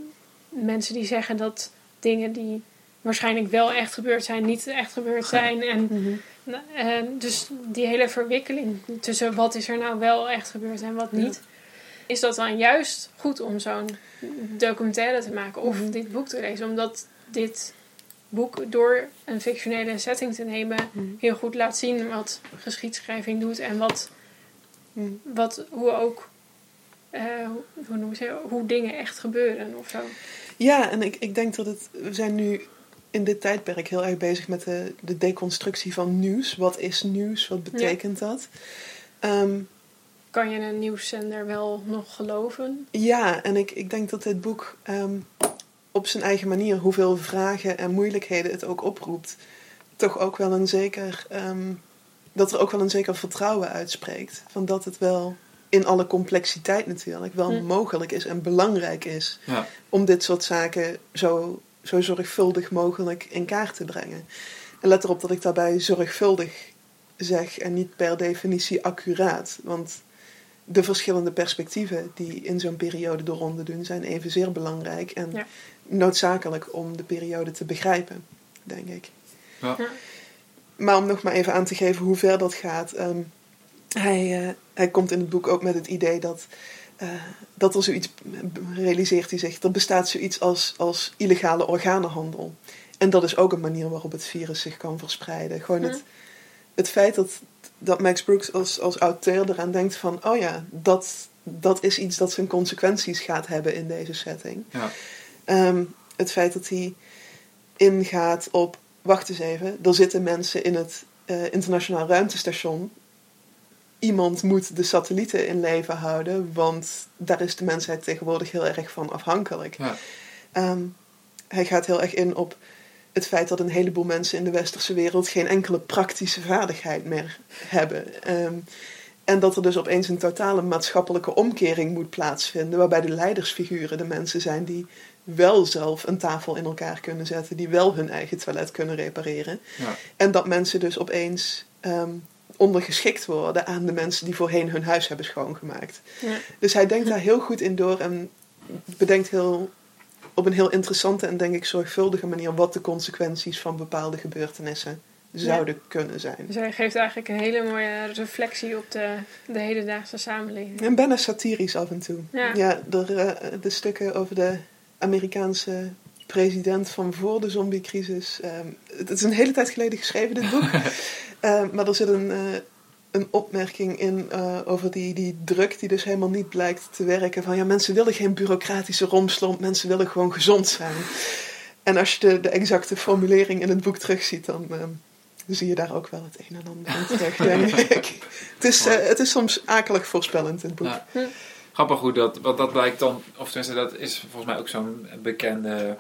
mensen die zeggen dat dingen die waarschijnlijk wel echt gebeurd zijn, niet echt gebeurd zijn. En, mhm. en dus die hele verwikkeling tussen wat is er nou wel echt gebeurd en wat niet. Is dat dan juist goed om zo'n documentaire te maken of Mhm. dit boek te lezen? Omdat dit boek door een fictionele setting te nemen Mhm. heel goed laat zien wat geschiedschrijving doet en wat, Mhm. wat hoe ook eh, hoe, noem je, hoe dingen echt gebeuren of zo. Ja, en ik, ik denk dat het. We zijn nu in dit tijdperk heel erg bezig met de, de deconstructie van nieuws. Wat is nieuws? Wat betekent dat? Ehm, Kan je een nieuwszender wel nog geloven? Ja, en ik, ik denk dat dit boek ehm, op zijn eigen manier, hoeveel vragen en moeilijkheden het ook oproept, toch ook wel een zeker. ehm, dat er ook wel een zeker vertrouwen uitspreekt. Van dat het wel in alle complexiteit natuurlijk wel Hm. mogelijk is en belangrijk is Ja. om dit soort zaken zo, zo zorgvuldig mogelijk in kaart te brengen. En let erop dat ik daarbij zorgvuldig zeg en niet per definitie accuraat. Want de verschillende perspectieven die in zo'n periode de ronde doen, zijn evenzeer belangrijk en Ja. noodzakelijk om de periode te begrijpen, denk ik. Ja. Maar om nog maar even aan te geven hoe ver dat gaat. ehm, hij, eh, hij komt in het boek ook met het idee dat, eh, dat er zoiets realiseert hij zich. Er bestaat zoiets als, als illegale organenhandel. En dat is ook een manier waarop het virus zich kan verspreiden. Gewoon het, het feit dat, dat Max Brooks als, als auteur eraan denkt van... oh ja, dat, dat is iets dat zijn consequenties gaat hebben in deze setting. Ja. Ehm, het feit dat hij ingaat op... wacht eens even, er zitten mensen in het eh, internationaal ruimtestation... Iemand moet de satellieten in leven houden, want daar is de mensheid tegenwoordig heel erg van afhankelijk. Ja. Ehm, hij gaat heel erg in op het feit dat een heleboel mensen in de westerse wereld geen enkele praktische vaardigheid meer hebben. Ehm, en dat er dus opeens een totale maatschappelijke omkering moet plaatsvinden, waarbij de leidersfiguren de mensen zijn die wel zelf een tafel in elkaar kunnen zetten, die wel hun eigen toilet kunnen repareren. Ja. En dat mensen dus opeens ehm, ondergeschikt worden aan de mensen die voorheen hun huis hebben schoongemaakt. Ja. Dus hij denkt daar heel goed in door en bedenkt heel, op een heel interessante en denk ik zorgvuldige manier wat de consequenties van bepaalde gebeurtenissen zouden kunnen zijn. Dus hij geeft eigenlijk een hele mooie reflectie op de, de hedendaagse samenleving. En bijna satirisch af en toe. Ja. er, eh, de stukken over de Amerikaanse president van voor de zombiecrisis. ehm, het is een hele tijd geleden geschreven, dit boek. Eh, maar er zit een, eh, een opmerking in eh, over die, die druk die dus helemaal niet blijkt te werken. Van ja, mensen willen geen bureaucratische romslomp, mensen willen gewoon gezond zijn. En als je de, de exacte formulering in het boek terugziet, dan ehm, zie je daar ook wel het een en ander in terug, denk ik. Het is, eh, het is soms akelig voorspellend, het boek. Ja. Grappig hoe dat, want dat blijkt dan, of tenminste dat is volgens mij ook zo'n bekende,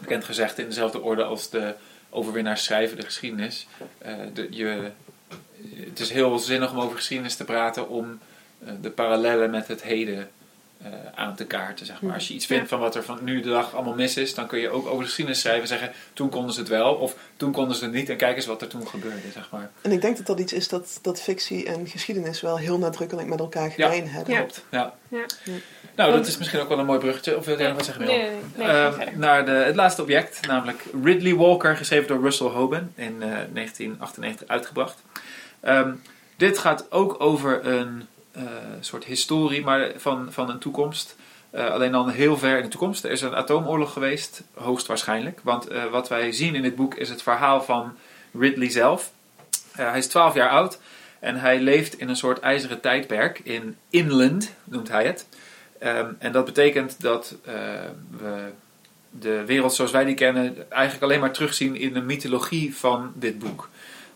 bekend gezegde in dezelfde orde als de overwinnaars schrijven de geschiedenis. Eh, de, je, het is heel zinnig om over geschiedenis te praten om eh, de parallellen met het heden eh, aan te kaarten. Zeg maar. Als je iets vindt van wat er van nu de dag allemaal mis is, dan kun je ook over de geschiedenis schrijven en zeggen: toen konden ze het wel, of toen konden ze het niet, en kijk eens wat er toen gebeurde. Zeg maar. En ik denk dat dat iets is dat, dat fictie en geschiedenis wel heel nadrukkelijk met elkaar gemeen hebben. Ja. Klopt. Ja. Ja. Nou, dat is misschien ook wel een mooi bruggetje. Of wil jij nog wat zeggen? Nee, nee, Eh, verder. naar de, het laatste object, namelijk Ridley Walker, geschreven door Russell Hoban in eh, 1998 uitgebracht. Ehm, dit gaat ook over een eh, soort historie maar van, van een toekomst. Eh, alleen dan heel ver in de toekomst. Er is een atoomoorlog geweest, hoogstwaarschijnlijk. Want eh, wat wij zien in dit boek is het verhaal van Ridley zelf. Hij is 12 jaar oud en hij leeft in een soort ijzeren tijdperk. In Inland noemt hij het. Ehm, en dat betekent dat we de wereld zoals wij die kennen eigenlijk alleen maar terugzien in de mythologie van dit boek.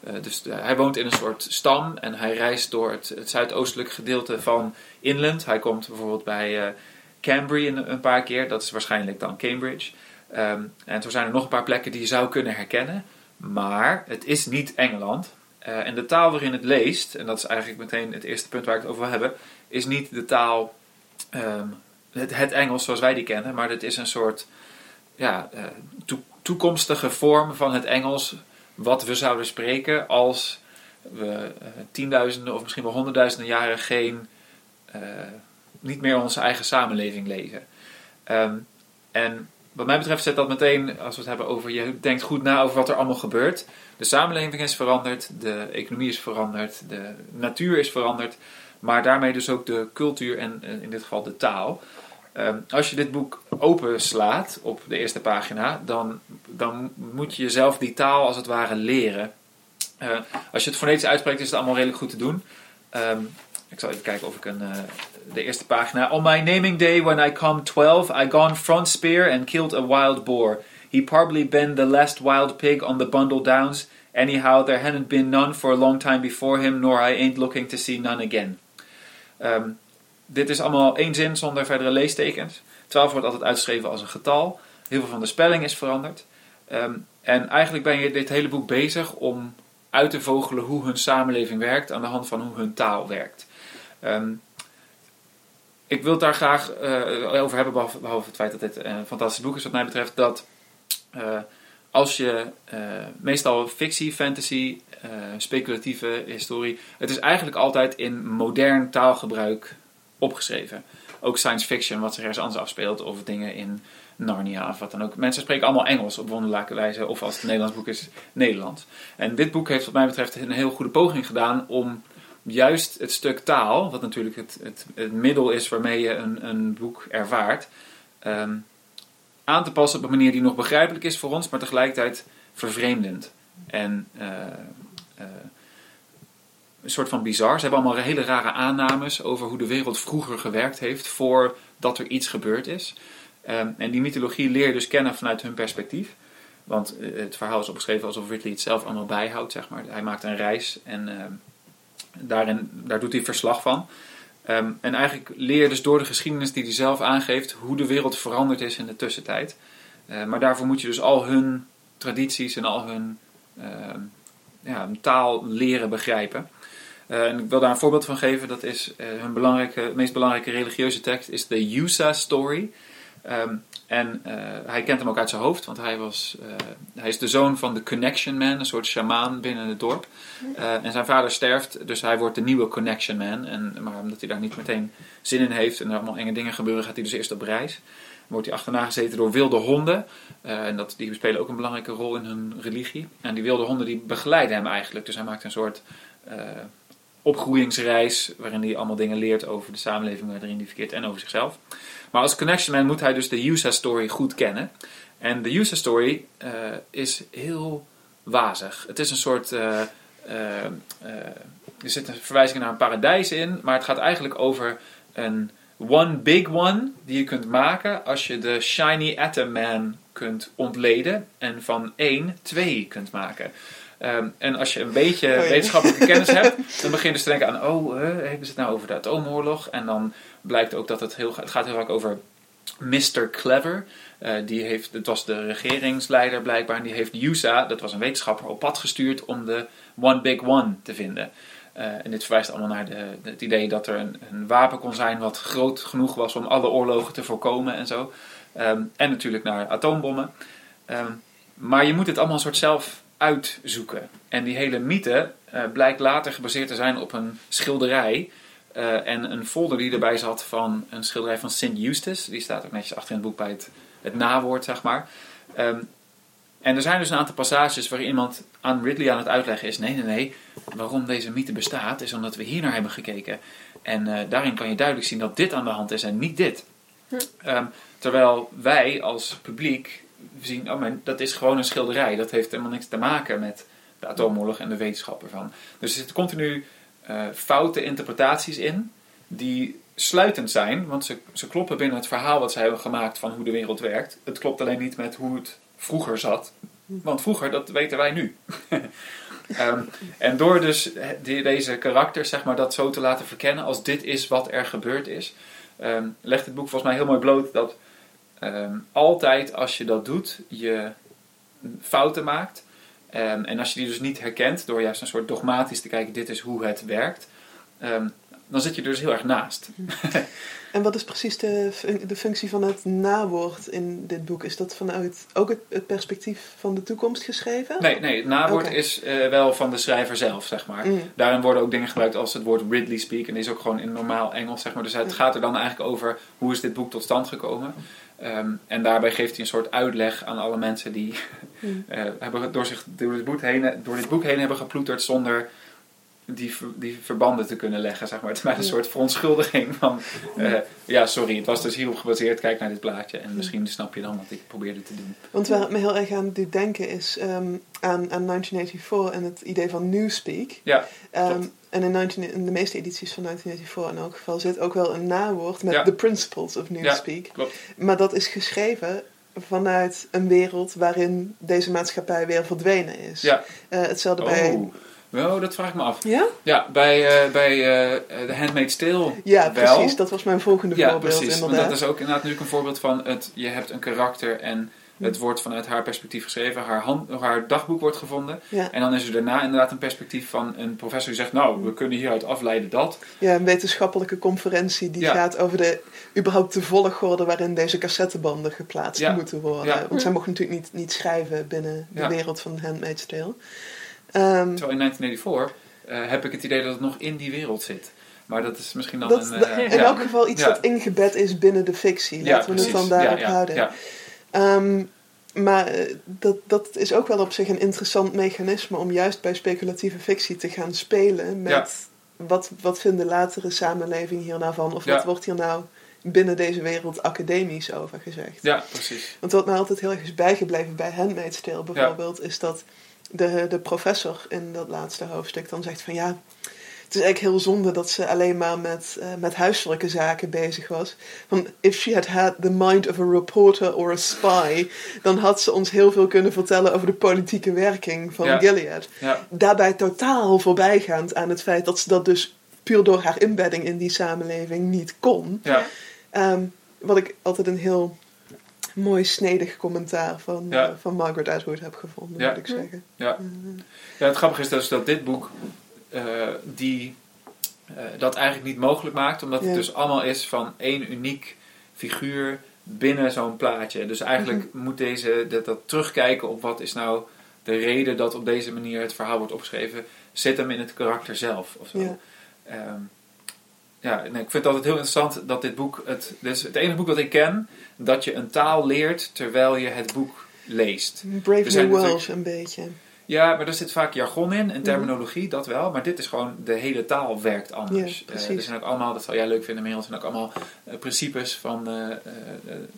Eh, dus eh, hij woont in een soort stam en hij reist door het, het zuidoostelijk gedeelte van Inland. Hij komt bijvoorbeeld bij eh Cambry een, paar keer, dat is waarschijnlijk dan Cambridge. Ehm, en zo zijn er nog een paar plekken die je zou kunnen herkennen. Maar het is niet Engeland. En de taal waarin het leest, en dat is eigenlijk meteen het eerste punt waar ik het over wil hebben, is niet de taal, ehm, het, Engels zoals wij die kennen, maar het is een soort ja, toe- toekomstige vorm van het Engels wat we zouden spreken als we eh, tienduizenden of misschien wel honderdduizenden jaren geen, eh, niet meer onze eigen samenleving leven. Ehm, en wat mij betreft zet dat meteen, als we het hebben over, je denkt goed na over wat er allemaal gebeurt. De samenleving is veranderd, de economie is veranderd, de natuur is veranderd, maar daarmee dus ook de cultuur en eh, in dit geval de taal. Ehm, als je dit boek openslaat op de eerste pagina, dan, dan moet je jezelf die taal als het ware leren. Eh, als je het fonetisch uitspreekt, is het allemaal redelijk goed te doen. Ehm, ik zal even kijken of ik een, eh, de eerste pagina. On my naming day, when I come 12, I gone front spear and killed a wild boar. He probably been the last wild pig on the Bundle Downs. Anyhow, there hadn't been none for a long time before him, nor I ain't looking to see none again. Ehm, dit is allemaal één zin zonder verdere leestekens. 12 wordt altijd uitgeschreven als een getal. Heel veel van de spelling is veranderd. Ehm, en eigenlijk ben je dit hele boek bezig om uit te vogelen hoe hun samenleving werkt aan de hand van hoe hun taal werkt. Ehm, ik wil het daar graag eh, over hebben, behalve, het feit dat dit een fantastisch boek is wat mij betreft, dat eh, als je eh, meestal fictie, fantasy, speculatieve historie, het is eigenlijk altijd in modern taalgebruik opgeschreven. Ook science fiction, wat zich ergens anders afspeelt, of dingen in Narnia of wat dan ook. Mensen spreken allemaal Engels op wonderlijke wijze, of als het een Nederlands boek is, Nederlands. En dit boek heeft wat mij betreft een heel goede poging gedaan om juist het stuk taal, wat natuurlijk het, het, het middel is waarmee je een, een boek ervaart, ehm, aan te passen op een manier die nog begrijpelijk is voor ons, maar tegelijkertijd vervreemdend. En eh, eh, een soort van bizar. Ze hebben allemaal hele rare aannames over hoe de wereld vroeger gewerkt heeft voordat er iets gebeurd is. Ehm, en die mythologie leer je dus kennen vanuit hun perspectief. Want eh, het verhaal is opgeschreven alsof Ridley het zelf allemaal bijhoudt, zeg maar. Hij maakt een reis en ehm, daarin, daar doet hij verslag van. Ehm, en eigenlijk leer je dus door de geschiedenis die hij zelf aangeeft hoe de wereld veranderd is in de tussentijd. Eh, maar daarvoor moet je dus al hun tradities en al hun ja, taal leren begrijpen. Eh, en ik wil daar een voorbeeld van geven. Dat is eh, hun belangrijke, meest belangrijke religieuze tekst is de Yusa Story. Ehm, en eh, hij kent hem ook uit zijn hoofd, want hij, was, hij is de zoon van de Connection Man, een soort shamaan binnen het dorp. En zijn vader sterft, dus hij wordt de nieuwe Connection Man. En, maar omdat hij daar niet meteen zin in heeft en er allemaal enge dingen gebeuren, gaat hij dus eerst op reis. Dan wordt hij achterna gezeten door wilde honden. En dat, die spelen ook een belangrijke rol in hun religie. En die wilde honden die begeleiden hem eigenlijk. Dus hij maakt een soort opgroeingsreis waarin hij allemaal dingen leert over de samenleving waarin hij verkeert en over zichzelf. Maar als Connection Man moet hij dus de USA Story goed kennen. En de USA Story eh, is heel wazig. Het is een soort. eh, er zit een verwijzing naar een paradijs in, maar het gaat eigenlijk over een one big one die je kunt maken als je de Shiny Atom Man kunt ontleden en van één twee kunt maken. Ehm, en als je een beetje Oh wetenschappelijke kennis hebt, dan begin je dus te denken aan, oh, hebben ze het nou over de atoomoorlog? En dan blijkt ook dat het, heel, het gaat heel vaak over Mr. Clever. Eh, die heeft, het was de regeringsleider blijkbaar. En die heeft USA, dat was een wetenschapper, op pad gestuurd om de One Big One te vinden. Eh, en dit verwijst allemaal naar de, het idee dat er een, een, wapen kon zijn wat groot genoeg was om alle oorlogen te voorkomen en zo. Ehm, en natuurlijk naar atoombommen. Ehm, maar je moet het allemaal een soort zelf uitzoeken. En die hele mythe uh, blijkt later gebaseerd te zijn op een schilderij. Uh, en een folder die erbij zat van een schilderij van St. Eustace. Die staat ook netjes achter in het boek bij het, het nawoord, zeg maar. Um, en er zijn dus een aantal passages waarin iemand aan Ridley aan het uitleggen is: nee, nee, nee, waarom deze mythe bestaat, is omdat we hier naar hebben gekeken. En uh, daarin kan je duidelijk zien dat dit aan de hand is en niet dit. Hm. Um, terwijl wij als publiek zien: oh, maar dat is gewoon een schilderij. Dat heeft helemaal niks te maken met de atoomoorlog en de wetenschap ervan. Dus er zitten continu uh, foute interpretaties in, die sluitend zijn, want ze, ze kloppen binnen het verhaal wat zij hebben gemaakt van hoe de wereld werkt. Het klopt alleen niet met hoe het vroeger zat. Want vroeger, dat weten wij nu. um, en door dus die, deze karakters, zeg maar, dat zo te laten verkennen als dit is wat er gebeurd is, um, legt het boek volgens mij heel mooi bloot dat um, altijd als je dat doet, je fouten maakt. en als je die dus niet herkent door juist een soort dogmatisch te kijken, dit is hoe het werkt, dan zit je er dus heel erg naast. En wat is precies de, de functie van het nawoord in dit boek? Is dat vanuit ook het, het perspectief van de toekomst geschreven? Nee, nee het nawoord okay. is uh, wel van de schrijver zelf, zeg maar. Mm. Daarin worden ook dingen gebruikt als het woord Ridley speak. En die is ook gewoon in normaal Engels, zeg maar. Dus het mm. gaat er dan eigenlijk over hoe is dit boek tot stand gekomen. Um, en daarbij geeft hij een soort uitleg aan alle mensen die mm. uh, hebben door, zich, door, dit boek heen, door dit boek heen hebben geploeterd zonder die, die verbanden te kunnen leggen, zeg maar. Het is mij een soort verontschuldiging van, uh, ja, sorry, het was dus hierop gebaseerd, kijk naar dit plaatje en misschien snap je dan wat ik probeerde te doen. Want waar het me heel erg aan doet denken is um, aan, aan 1984 en het idee van Newspeak. Ja, um, en in, 19, in, de meeste edities van 1984 in elk geval zit ook wel een nawoord met ja. the principles of Newspeak. Ja, klopt. Maar dat is geschreven vanuit een wereld waarin deze maatschappij weer verdwenen is. Ja. Uh, hetzelfde oh. bij Oh, dat vraag ik me af. Ja? Ja, bij, uh, bij uh, The Handmaid's Tale Ja, wel. precies. Dat was mijn volgende ja, voorbeeld precies. inderdaad. Want dat is ook inderdaad natuurlijk een voorbeeld van het, je hebt een karakter en het wordt vanuit haar perspectief geschreven. Haar, hand, haar dagboek wordt gevonden. Ja. En dan is er daarna inderdaad een perspectief van een professor die zegt, nou, we kunnen hieruit afleiden dat. Ja, een wetenschappelijke conferentie die Ja. gaat over de, überhaupt de volgorde waarin deze cassettebanden geplaatst moeten worden. Ja. Want zij mocht natuurlijk niet, niet schrijven binnen de wereld van Handmaid's Tale. Ehm, Terwijl in 1984 eh, heb ik het idee dat het nog in die wereld zit. Maar dat is misschien dan dat, een... dat- eh, in ja. elk geval iets Ja. dat ingebed is binnen de fictie. Laten we het dan daarop houden. Ehm, maar eh, dat, dat is ook wel op zich een interessant mechanisme om juist bij speculatieve fictie te gaan spelen met wat, wat vindt de latere samenleving hier nou van? Of wat wordt hier nou binnen deze wereld academisch over gezegd? Ja, precies. Want wat mij altijd heel erg is bijgebleven bij Handmaid's Tale bijvoorbeeld, is dat de, de professor in dat laatste hoofdstuk dan zegt van ja, het is eigenlijk heel zonde dat ze alleen maar met, eh, met huiselijke zaken bezig was. Van if she had had the mind of a reporter or a spy, dan had ze ons heel veel kunnen vertellen over de politieke werking van Ja. Gilead. Ja, Daarbij totaal voorbijgaand aan het feit dat ze dat dus puur door haar inbedding in die samenleving niet kon. ja, Ehm, wat ik altijd een heel mooi snedig commentaar van, Ja. eh, van Margaret Atwood heb gevonden, Ja. moet ik zeggen. ja. ja, het grappige is dus dat dit boek eh, die, eh, dat eigenlijk niet mogelijk maakt. Omdat het dus allemaal is van één uniek figuur binnen zo'n plaatje. Dus eigenlijk Mhm. moet deze, dat, dat terugkijken op wat is nou de reden dat op deze manier het verhaal wordt opgeschreven, zit hem in het karakter zelf. Of zo. Ja. Ehm, ja, nee, ik vind het altijd heel interessant dat dit boek, het, dit is het enige boek dat ik ken, dat je een taal leert terwijl je het boek leest. Brave New World een beetje. Ja, maar er zit vaak jargon in Mhm. en terminologie, dat wel. Maar dit is gewoon, de hele taal werkt anders. Ja, Eh, er zijn ook allemaal, dat zal jij leuk vinden, er zijn ook allemaal eh, principes van eh,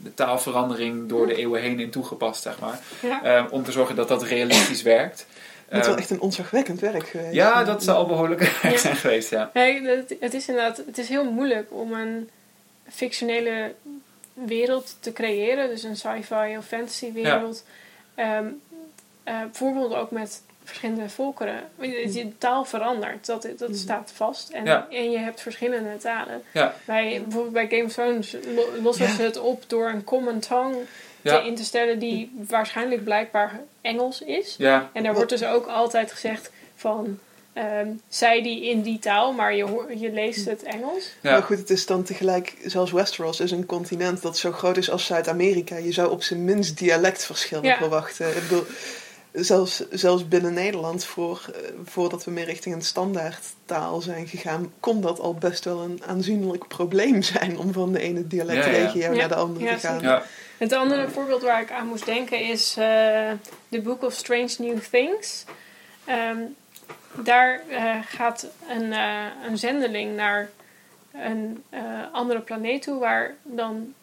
de taalverandering door de eeuwen heen in toegepast, zeg maar. Ja. Eh, om te zorgen dat dat realistisch werkt. Dat is wel Eh, echt een onzagwekkend werk geweest. ja, dat zal al behoorlijk werk Ja. zijn geweest, ja. Nee, het, het is inderdaad, het is heel moeilijk om een fictionele wereld te creëren, dus een sci-fi of fantasy wereld. Ehm, eh, bijvoorbeeld ook met verschillende volkeren. Want Je taal verandert, dat, dat staat vast. En, Ja. en je hebt verschillende talen. Ja. Bij, bijvoorbeeld bij Game of Thrones lo- lossen Ja. ze het op door een common tongue Ja. te in te stellen die waarschijnlijk blijkbaar Engels is. Ja, En daar wordt dus ook altijd gezegd van ehm, zei die in die taal, maar je, hoor- je leest het Engels. Ja. Maar goed, het is dan tegelijk, zoals Westeros is een continent dat zo groot is als Zuid-Amerika. Je zou op zijn minst dialectverschillen Ja. verwachten. Ik bedoel, zelfs, zelfs binnen Nederland, voor, eh, voordat we meer richting een standaardtaal zijn gegaan, kon dat al best wel een aanzienlijk probleem zijn om van de ene dialectregio Ja. naar de andere Ja, te gaan. Het andere voorbeeld waar ik aan moest denken is eh The Book of Strange New Things. Ehm, daar eh, gaat een, eh, een zendeling naar een andere planeet toe waar dan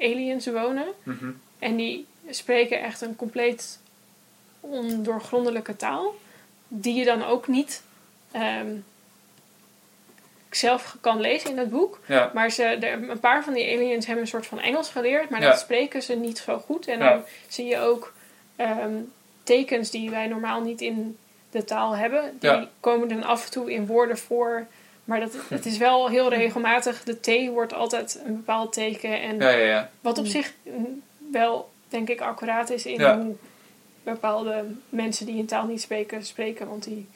aliens wonen. mhm. En die spreken echt een compleet ondoorgrondelijke taal. Die je dan ook niet ehm, zelf kan lezen in het boek. ja. Maar ze, de, een paar van die aliens hebben een soort van Engels geleerd, maar Ja. dat spreken ze niet zo goed. En Ja. dan zie je ook ehm, tekens die wij normaal niet in de taal hebben. Die komen dan af en toe in woorden voor. Maar dat, het is wel heel regelmatig. De T wordt altijd een bepaald teken. En wat op zich wel, denk ik, accuraat is in hoe bepaalde mensen die een taal niet spreken, spreken. Want die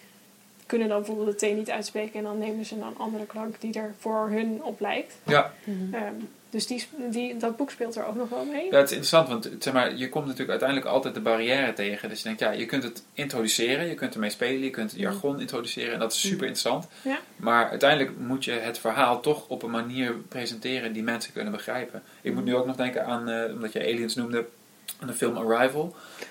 kunnen dan bijvoorbeeld de T niet uitspreken. En dan nemen ze een andere klank die er voor hun op lijkt. ja. Mhm. Ehm, dus die, die, dat boek speelt er ook nog wel mee. Ja, het is interessant, want zeg maar, je komt natuurlijk uiteindelijk altijd de barrière tegen. Dus je denkt, ja, je kunt het introduceren, je kunt ermee spelen, je kunt het jargon introduceren en dat is super interessant. Ja. Maar uiteindelijk moet je het verhaal toch op een manier presenteren die mensen kunnen begrijpen. Ik moet nu ook nog denken aan, eh, omdat je aliens noemde, de film Arrival.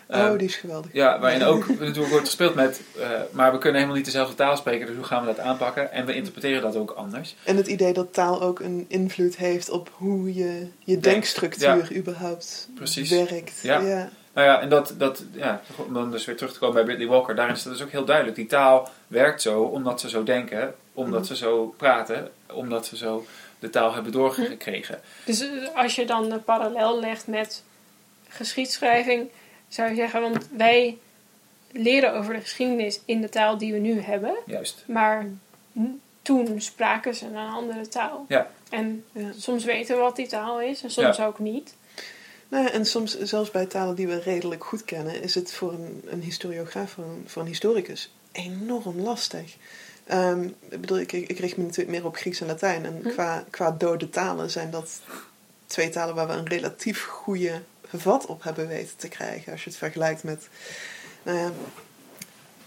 Oh, Ehm, die is geweldig. ja, waarin ook natuurlijk wordt gespeeld met, eh, maar we kunnen helemaal niet dezelfde taal spreken, dus hoe gaan we dat aanpakken? En we interpreteren dat ook anders. En het idee dat taal ook een invloed heeft op hoe je, je denkstructuur überhaupt Precies. werkt. Ja. ja. Nou ja, en dat, dat ja, om dan dus weer terug te komen bij Brittany Walker, daarin is dat dus ook heel duidelijk. Die taal werkt zo omdat ze zo denken, omdat Mhm. ze zo praten, omdat ze zo de taal hebben doorgekregen. Dus eh, als je dan een parallel legt met geschiedschrijving, zou je zeggen, want wij leren over de geschiedenis in de taal die we nu hebben, Juist. maar toen spraken ze een andere taal. Ja. En Ja. soms weten we wat die taal is en soms ook niet. Nou ja, en soms, zelfs bij talen die we redelijk goed kennen, is het voor een, een historiograaf, voor een, voor een historicus, enorm lastig. Ehm, ik bedoel, ik, ik richt me natuurlijk meer op Grieks en Latijn. En Hm. qua, qua dode talen zijn dat twee talen waar we een relatief goede vat op hebben weten te krijgen. Als je het vergelijkt met, nou ja,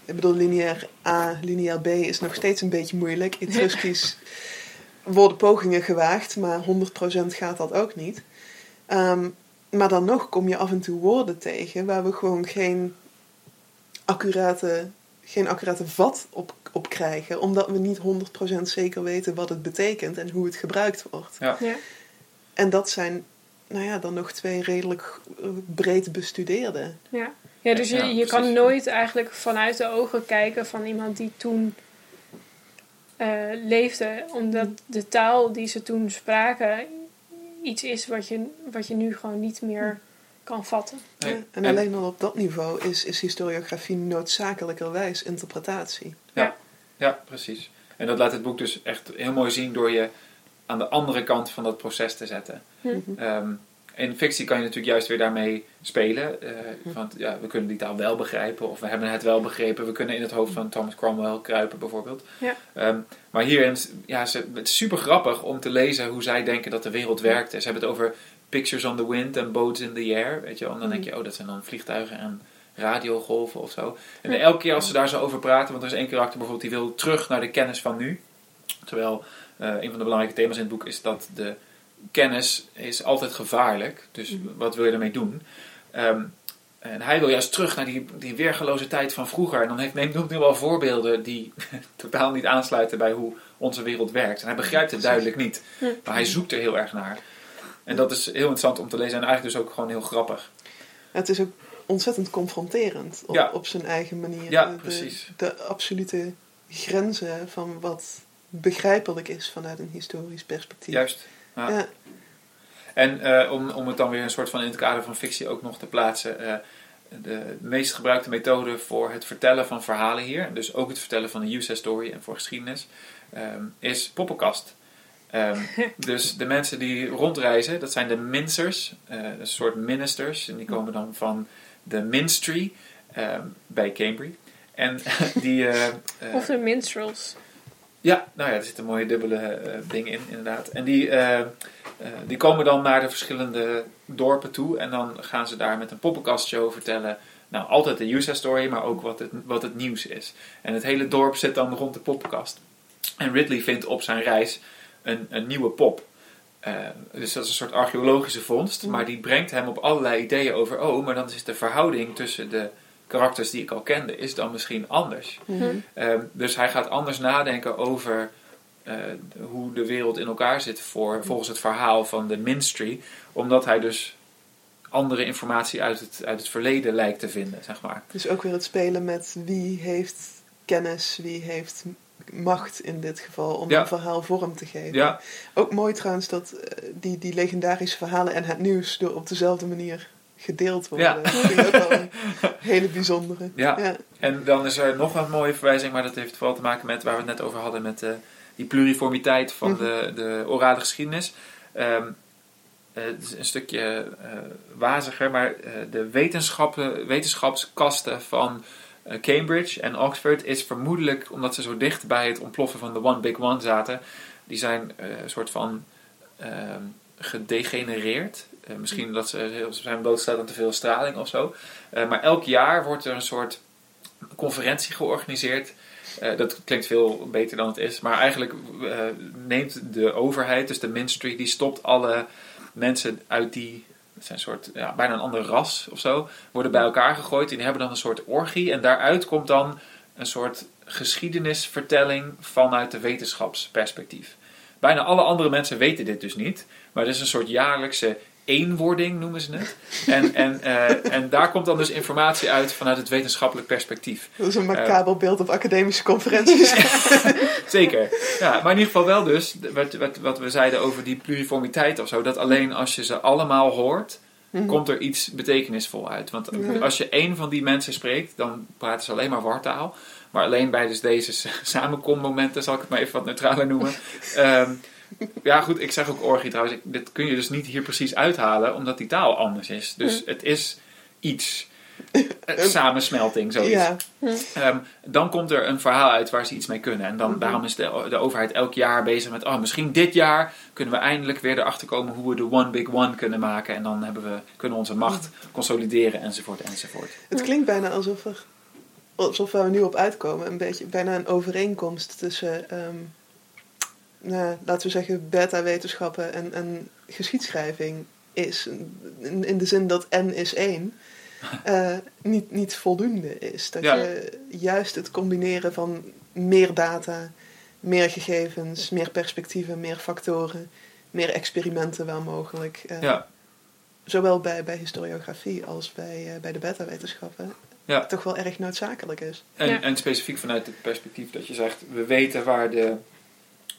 ik bedoel, lineair A, lineair B is nog steeds een beetje moeilijk. Etruskisch worden pogingen gewaagd, maar 100% gaat dat ook niet. Ehm, maar dan nog kom je af en toe woorden tegen waar we gewoon geen accurate, geen accurate vat op, op krijgen, omdat we niet 100% zeker weten wat het betekent en hoe het gebruikt wordt. Ja. En dat zijn, nou ja, dan nog twee redelijk breed bestudeerde. Ja, ja dus je, Ja, je kan nooit eigenlijk vanuit de ogen kijken van iemand die toen eh, leefde, omdat de taal die ze toen spraken iets is wat je, wat je nu gewoon niet meer kan vatten. Nee. Ja, en alleen al op dat niveau is, is historiografie noodzakelijkerwijs interpretatie. Ja, precies. En dat laat het boek dus echt heel mooi zien door je aan de andere kant van dat proces te zetten. Hm. Mhm. Ehm, in fictie kan je natuurlijk juist weer daarmee spelen. eh, want ja, we kunnen die taal wel begrijpen, of we hebben het wel begrepen. We kunnen in het hoofd van Thomas Cromwell kruipen, bijvoorbeeld. Ja. Ehm, maar hierin, is- ja, ze, het is super grappig om te lezen hoe zij denken dat de wereld werkt. Ze hebben het over pictures on the wind en boats in the air. Weet je wel? En dan denk je, oh, dat zijn dan vliegtuigen en radiogolven of zo. En elke keer als ze daar zo over praten, want er is één karakter bijvoorbeeld die wil terug naar de kennis van nu. Terwijl eh, een van de belangrijke thema's in het boek is dat de kennis is altijd gevaarlijk. Dus Mhm. wat wil je ermee doen? Ehm, en hij wil juist terug naar die, die weergeloze tijd van vroeger. En dan heeft, neemt hij wel voorbeelden die totaal niet aansluiten bij hoe onze wereld werkt. En hij begrijpt het duidelijk niet. Maar hij zoekt er heel erg naar. En dat is heel interessant om te lezen. En eigenlijk dus ook gewoon heel grappig. Het is ook ontzettend confronterend op, Ja. op zijn eigen manier. Ja, de, precies. De absolute grenzen van wat begrijpelijk is vanuit een historisch perspectief. Juist. Ja. Ja. En eh, om, om het dan weer een soort van in het kader van fictie ook nog te plaatsen. eh, de meest gebruikte methode voor het vertellen van verhalen hier, dus ook het vertellen van een user story en voor geschiedenis, ehm, is poppenkast. Ehm, dus de mensen die rondreizen, dat zijn de mincers, eh, een soort ministers, en die komen dan van de minstry ehm, bij Cambridge. En die... Of de minstrels. Ja, nou ja, er zitten mooie dubbele eh, dingen in, inderdaad. En die, eh, eh, die komen dan naar de verschillende dorpen toe. En dan gaan ze daar met een poppenkastshow vertellen. Nou, altijd de user story, maar ook wat het, wat het nieuws is. En het hele dorp zit dan rond de poppenkast. En Ridley vindt op zijn reis een, een nieuwe pop. Dus dat is een soort archeologische vondst. Maar die brengt hem op allerlei ideeën over... Oh, maar dan is de verhouding tussen de karakters die ik al kende... is dan misschien anders. Mhm. Ehm, dus hij gaat anders nadenken over eh, hoe de wereld in elkaar zit voor, volgens het verhaal van de minstrel. Omdat hij dus andere informatie uit het, uit het verleden lijkt te vinden, zeg maar. Dus ook weer het spelen met wie heeft kennis, wie heeft macht in dit geval om Ja. een verhaal vorm te geven. Ja, Ook mooi trouwens dat eh, die, die legendarische verhalen en het nieuws door op dezelfde manier gedeeld worden. Ja. Dat vind ik ook wel een hele bijzondere. Ja. ja. en dan is er nog een mooie verwijzing, maar dat heeft vooral te maken met waar we het net over hadden, met eh, die pluriformiteit van Mhm. de, de orale geschiedenis. Ehm, eh, het is een stukje eh, waziger, maar de wetenschappen, wetenschapskasten van Cambridge en Oxford is vermoedelijk, omdat ze zo dicht bij het ontploffen van de One Big One zaten, die zijn een soort van ehm, gedegenereerd. Eh, misschien dat ze, zijn blootgesteld aan te veel straling of zo. Eh, maar elk jaar wordt er een soort conferentie georganiseerd. Eh, dat klinkt veel beter dan het is. Maar eigenlijk neemt de overheid, dus de ministry, die stopt alle mensen uit die. Het zijn een soort, ja, bijna een ander ras of zo. Worden bij elkaar gegooid. En die hebben dan een soort orgie. En daaruit komt dan een soort geschiedenisvertelling vanuit de wetenschapsperspectief. Bijna alle andere mensen weten dit dus niet. Maar het is een soort jaarlijkse eenwording, noemen ze het. En, en, eh, en daar komt dan dus informatie uit vanuit het wetenschappelijk perspectief. Dat is een macaber beeld op academische conferenties. Zeker. Ja, maar in ieder geval wel dus, wat, wat, wat we zeiden over die pluriformiteit of zo, dat alleen als je ze allemaal hoort, Mhm. komt er iets betekenisvol uit. Want als je één van die mensen spreekt, dan praten ze alleen maar wartaal. Maar alleen bij dus deze samenkommomenten, zal ik het maar even wat neutraler noemen. Ehm, ja, goed, ik zeg ook orgie trouwens. Ik- dit kun je dus niet hier precies uithalen, omdat die taal anders is. Dus het is iets. Een samensmelting, zoiets. ja. Ehm, dan komt er een verhaal uit waar ze iets mee kunnen. En dan, Mhm. daarom is de, de overheid elk jaar bezig met... Oh, misschien dit jaar kunnen we eindelijk weer erachter komen... hoe we de one big one kunnen maken. En dan hebben we, kunnen we onze macht consolideren, enzovoort, enzovoort. Het klinkt bijna alsof er, alsof we nu op uitkomen, een beetje bijna een overeenkomst tussen, ehm, nou, laten we zeggen, beta-wetenschappen en, en geschiedschrijving is. In, in de zin dat n is 1 eh, niet, niet voldoende is. Dat Ja. je juist het combineren van meer data, meer gegevens, meer perspectieven, meer factoren, meer experimenten wel mogelijk. eh, Ja, Zowel bij, bij historiografie als bij, eh, bij de beta-wetenschappen Ja. toch wel erg noodzakelijk is. en, Ja. en specifiek vanuit het perspectief dat je zegt... we weten waar de,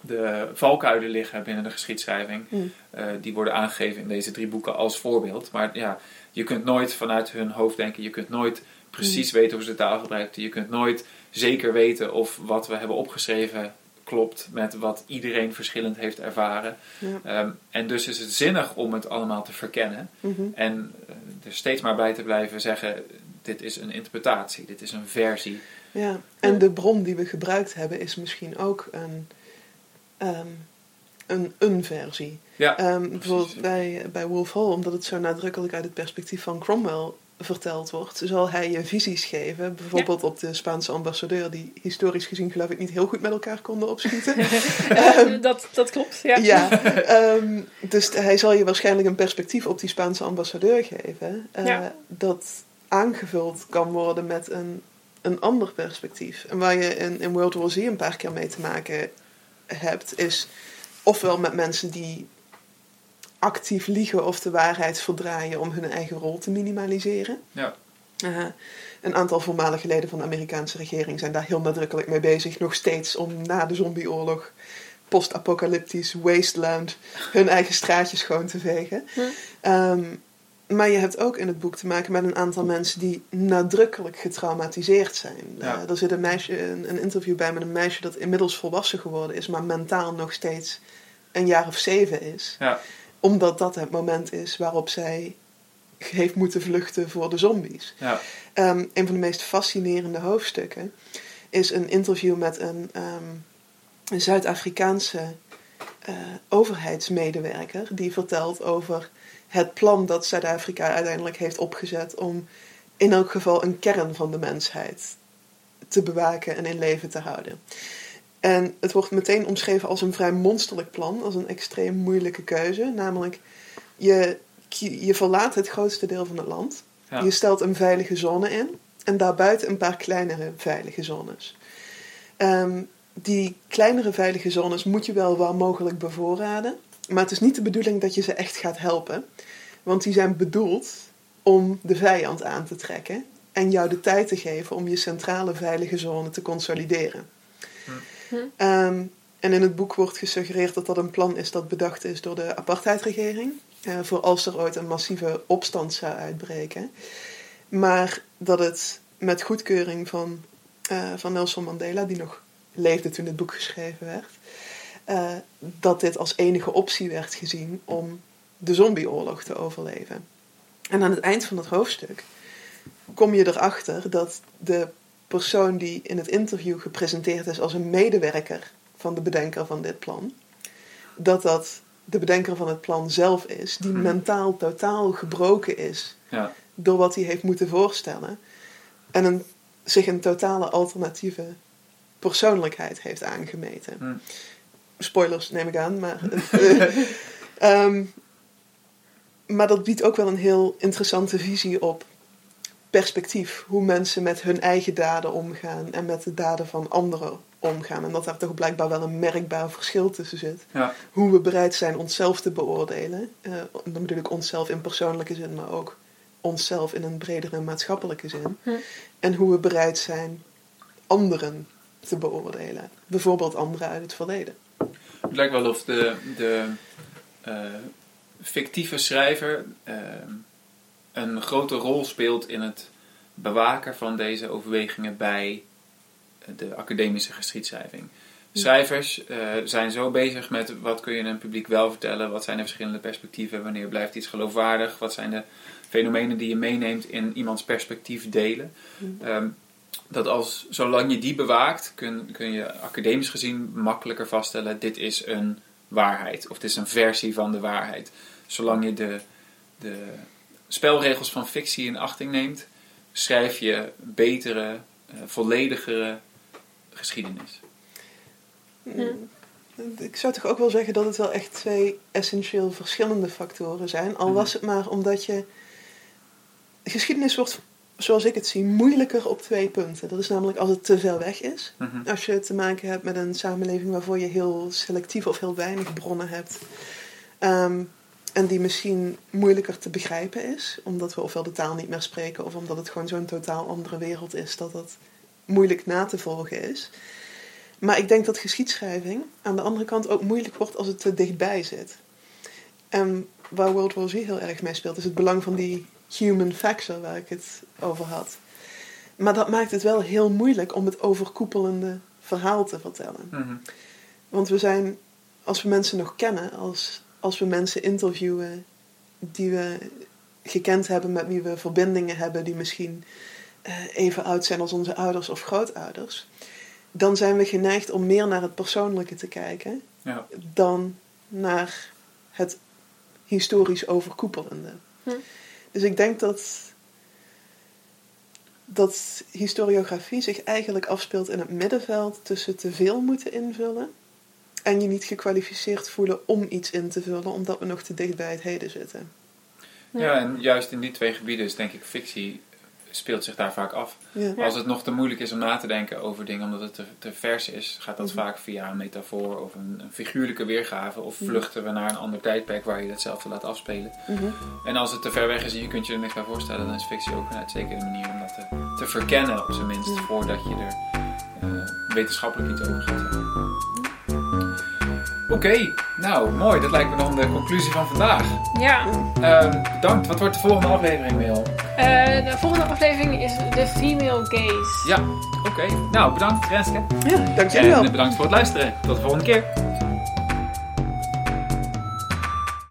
de valkuilen liggen binnen de geschiedschrijving. Hmm. Eh, die worden aangegeven in deze drie boeken als voorbeeld. Maar ja, je kunt nooit vanuit hun hoofd denken. Je kunt nooit precies weten hoe ze de taal gebruikten. Je kunt nooit zeker weten of wat we hebben opgeschreven klopt met wat iedereen verschillend heeft ervaren. Ja. Ehm, en dus is het zinnig om het allemaal te verkennen. Mhm. En eh, er steeds maar bij te blijven zeggen: dit is een interpretatie, dit is een versie. Ja, en de bron die we gebruikt hebben is misschien ook een, ehm, een, een versie. Ja, Ehm, bijvoorbeeld bij, bij Wolf Hall, omdat het zo nadrukkelijk uit het perspectief van Cromwell verteld wordt, zal hij je visies geven. Bijvoorbeeld op de Spaanse ambassadeur, die historisch gezien geloof ik niet heel goed met elkaar konden opschieten. Ehm, dat, dat klopt, ja. Ja, dus hij zal je waarschijnlijk een perspectief op die Spaanse ambassadeur geven. eh, Ja. Dat aangevuld kan worden met een, een ander perspectief. En waar je in, in World War Z een paar keer mee te maken hebt, is ofwel met mensen die actief liegen of de waarheid verdraaien om hun eigen rol te minimaliseren. ja, Eh, een aantal voormalige leden van de Amerikaanse regering zijn daar heel nadrukkelijk mee bezig. Nog steeds om na de zombieoorlog, post-apocalyptisch wasteland, hun eigen straatjes schoon te vegen. Hm. Ehm, maar je hebt ook in het boek te maken met een aantal mensen die nadrukkelijk getraumatiseerd zijn. Ja. Eh, er zit een, meisje, een, een interview bij met een meisje dat inmiddels volwassen geworden is, maar mentaal nog steeds een jaar of zeven is ja, omdat dat het moment is waarop zij heeft moeten vluchten voor de zombies. Ja. Ehm, een van de meest fascinerende hoofdstukken is een interview met een, ehm, een Zuid-Afrikaanse eh, overheidsmedewerker die vertelt over het plan dat Zuid-Afrika uiteindelijk heeft opgezet om in elk geval een kern van de mensheid te bewaken en in leven te houden. En het wordt meteen omschreven als een vrij monsterlijk plan, als een extreem moeilijke keuze. Namelijk, je, je verlaat het grootste deel van het land, Ja. je stelt een veilige zone in en daarbuiten een paar kleinere veilige zones. Ehm, die kleinere veilige zones moet je wel waar mogelijk bevoorraden, maar het is niet de bedoeling dat je ze echt gaat helpen, want die zijn bedoeld om de vijand aan te trekken en jou de tijd te geven om je centrale veilige zone te consolideren. Ehm, en in het boek wordt gesuggereerd dat dat een plan is dat bedacht is door de apartheidregering. eh, voor als er ooit een massieve opstand zou uitbreken. Maar dat het met goedkeuring van, eh, van Nelson Mandela, die nog leefde toen het boek geschreven werd, eh, dat dit als enige optie werd gezien om de zombieoorlog te overleven. En aan het eind van het hoofdstuk kom je erachter dat de persoon die in het interview gepresenteerd is als een medewerker van de bedenker van dit plan, dat dat de bedenker van het plan zelf is, die Mhm. mentaal totaal gebroken is Ja. door wat hij heeft moeten voorstellen en een, zich een totale alternatieve persoonlijkheid heeft aangemeten. Hm. Spoilers neem ik aan, maar. eh, ehm, maar dat biedt ook wel een heel interessante visie op perspectief. Hoe mensen met hun eigen daden omgaan en met de daden van anderen omgaan. En dat daar toch blijkbaar wel een merkbaar verschil tussen zit. Ja. Hoe we bereid zijn onszelf te beoordelen. Eh, dan bedoel ik onszelf in persoonlijke zin, maar ook onszelf in een bredere maatschappelijke zin. Hm. En hoe we bereid zijn anderen te beoordelen. Bijvoorbeeld anderen uit het verleden. Het lijkt wel of de, de eh, fictieve schrijver eh, een grote rol speelt in het bewaken van deze overwegingen bij de academische geschiedschrijving. Schrijvers eh, zijn zo bezig met wat kun je een publiek wel vertellen, wat zijn de verschillende perspectieven, wanneer blijft iets geloofwaardig, wat zijn de fenomenen die je meeneemt in iemands perspectief delen. Ehm, dat als, zolang je die bewaakt, kun, kun je academisch gezien makkelijker vaststellen: dit is een waarheid of dit is een versie van de waarheid. Zolang je de, de spelregels van fictie in achting neemt, schrijf je betere, eh, volledigere geschiedenis. Mm. Ik zou toch ook wel zeggen dat het wel echt twee essentieel verschillende factoren zijn. Al was het maar omdat je. Geschiedenis wordt, zoals ik het zie, moeilijker op twee punten. Dat is namelijk als het te ver weg is. Mhm. Als je te maken hebt met een samenleving waarvoor je heel selectief of heel weinig bronnen hebt. Ehm, en die misschien moeilijker te begrijpen is, omdat we ofwel de taal niet meer spreken of omdat het gewoon zo'n totaal andere wereld is, dat dat moeilijk na te volgen is. Maar ik denk dat geschiedschrijving aan de andere kant ook moeilijk wordt als het te dichtbij zit. En waar World War Z heel erg mee speelt, is het belang van die human factor waar ik het over had. Maar dat maakt het wel heel moeilijk om het overkoepelende verhaal te vertellen. Mhm. Want we zijn, als we mensen nog kennen, als, als we mensen interviewen die we gekend hebben, met wie we verbindingen hebben, die misschien eh, even oud zijn als onze ouders of grootouders, dan zijn we geneigd om meer naar het persoonlijke te kijken Ja. dan naar het historisch overkoepelende. Hm. Dus ik denk dat, dat historiografie zich eigenlijk afspeelt in het middenveld tussen te veel moeten invullen en je niet gekwalificeerd voelen om iets in te vullen, omdat we nog te dicht bij het heden zitten. Ja, en juist in die twee gebieden is denk ik fictie speelt zich daar vaak af. Ja. Als het nog te moeilijk is om na te denken over dingen omdat het te, te vers is, gaat dat Mhm. vaak via een metafoor of een, een figuurlijke weergave. Of Mhm. vluchten we naar een ander tijdperk waar je hetzelfde laat afspelen. Mhm. En als het te ver weg is en je kunt je er niks bij voorstellen, dan is fictie ook een uitstekende manier om dat te, te verkennen, op zijn minst, voordat je er eh, wetenschappelijk iets over gaat zeggen. Oké, nou mooi. Dat lijkt me dan de conclusie van vandaag. Ja, Ehm, bedankt. Wat wordt de volgende aflevering, Wil? eh, de volgende aflevering is de female gaze. Ja, oké. Nou, bedankt Renske. Ja, dank jullie wel. En bedankt voor het luisteren. Tot de volgende keer.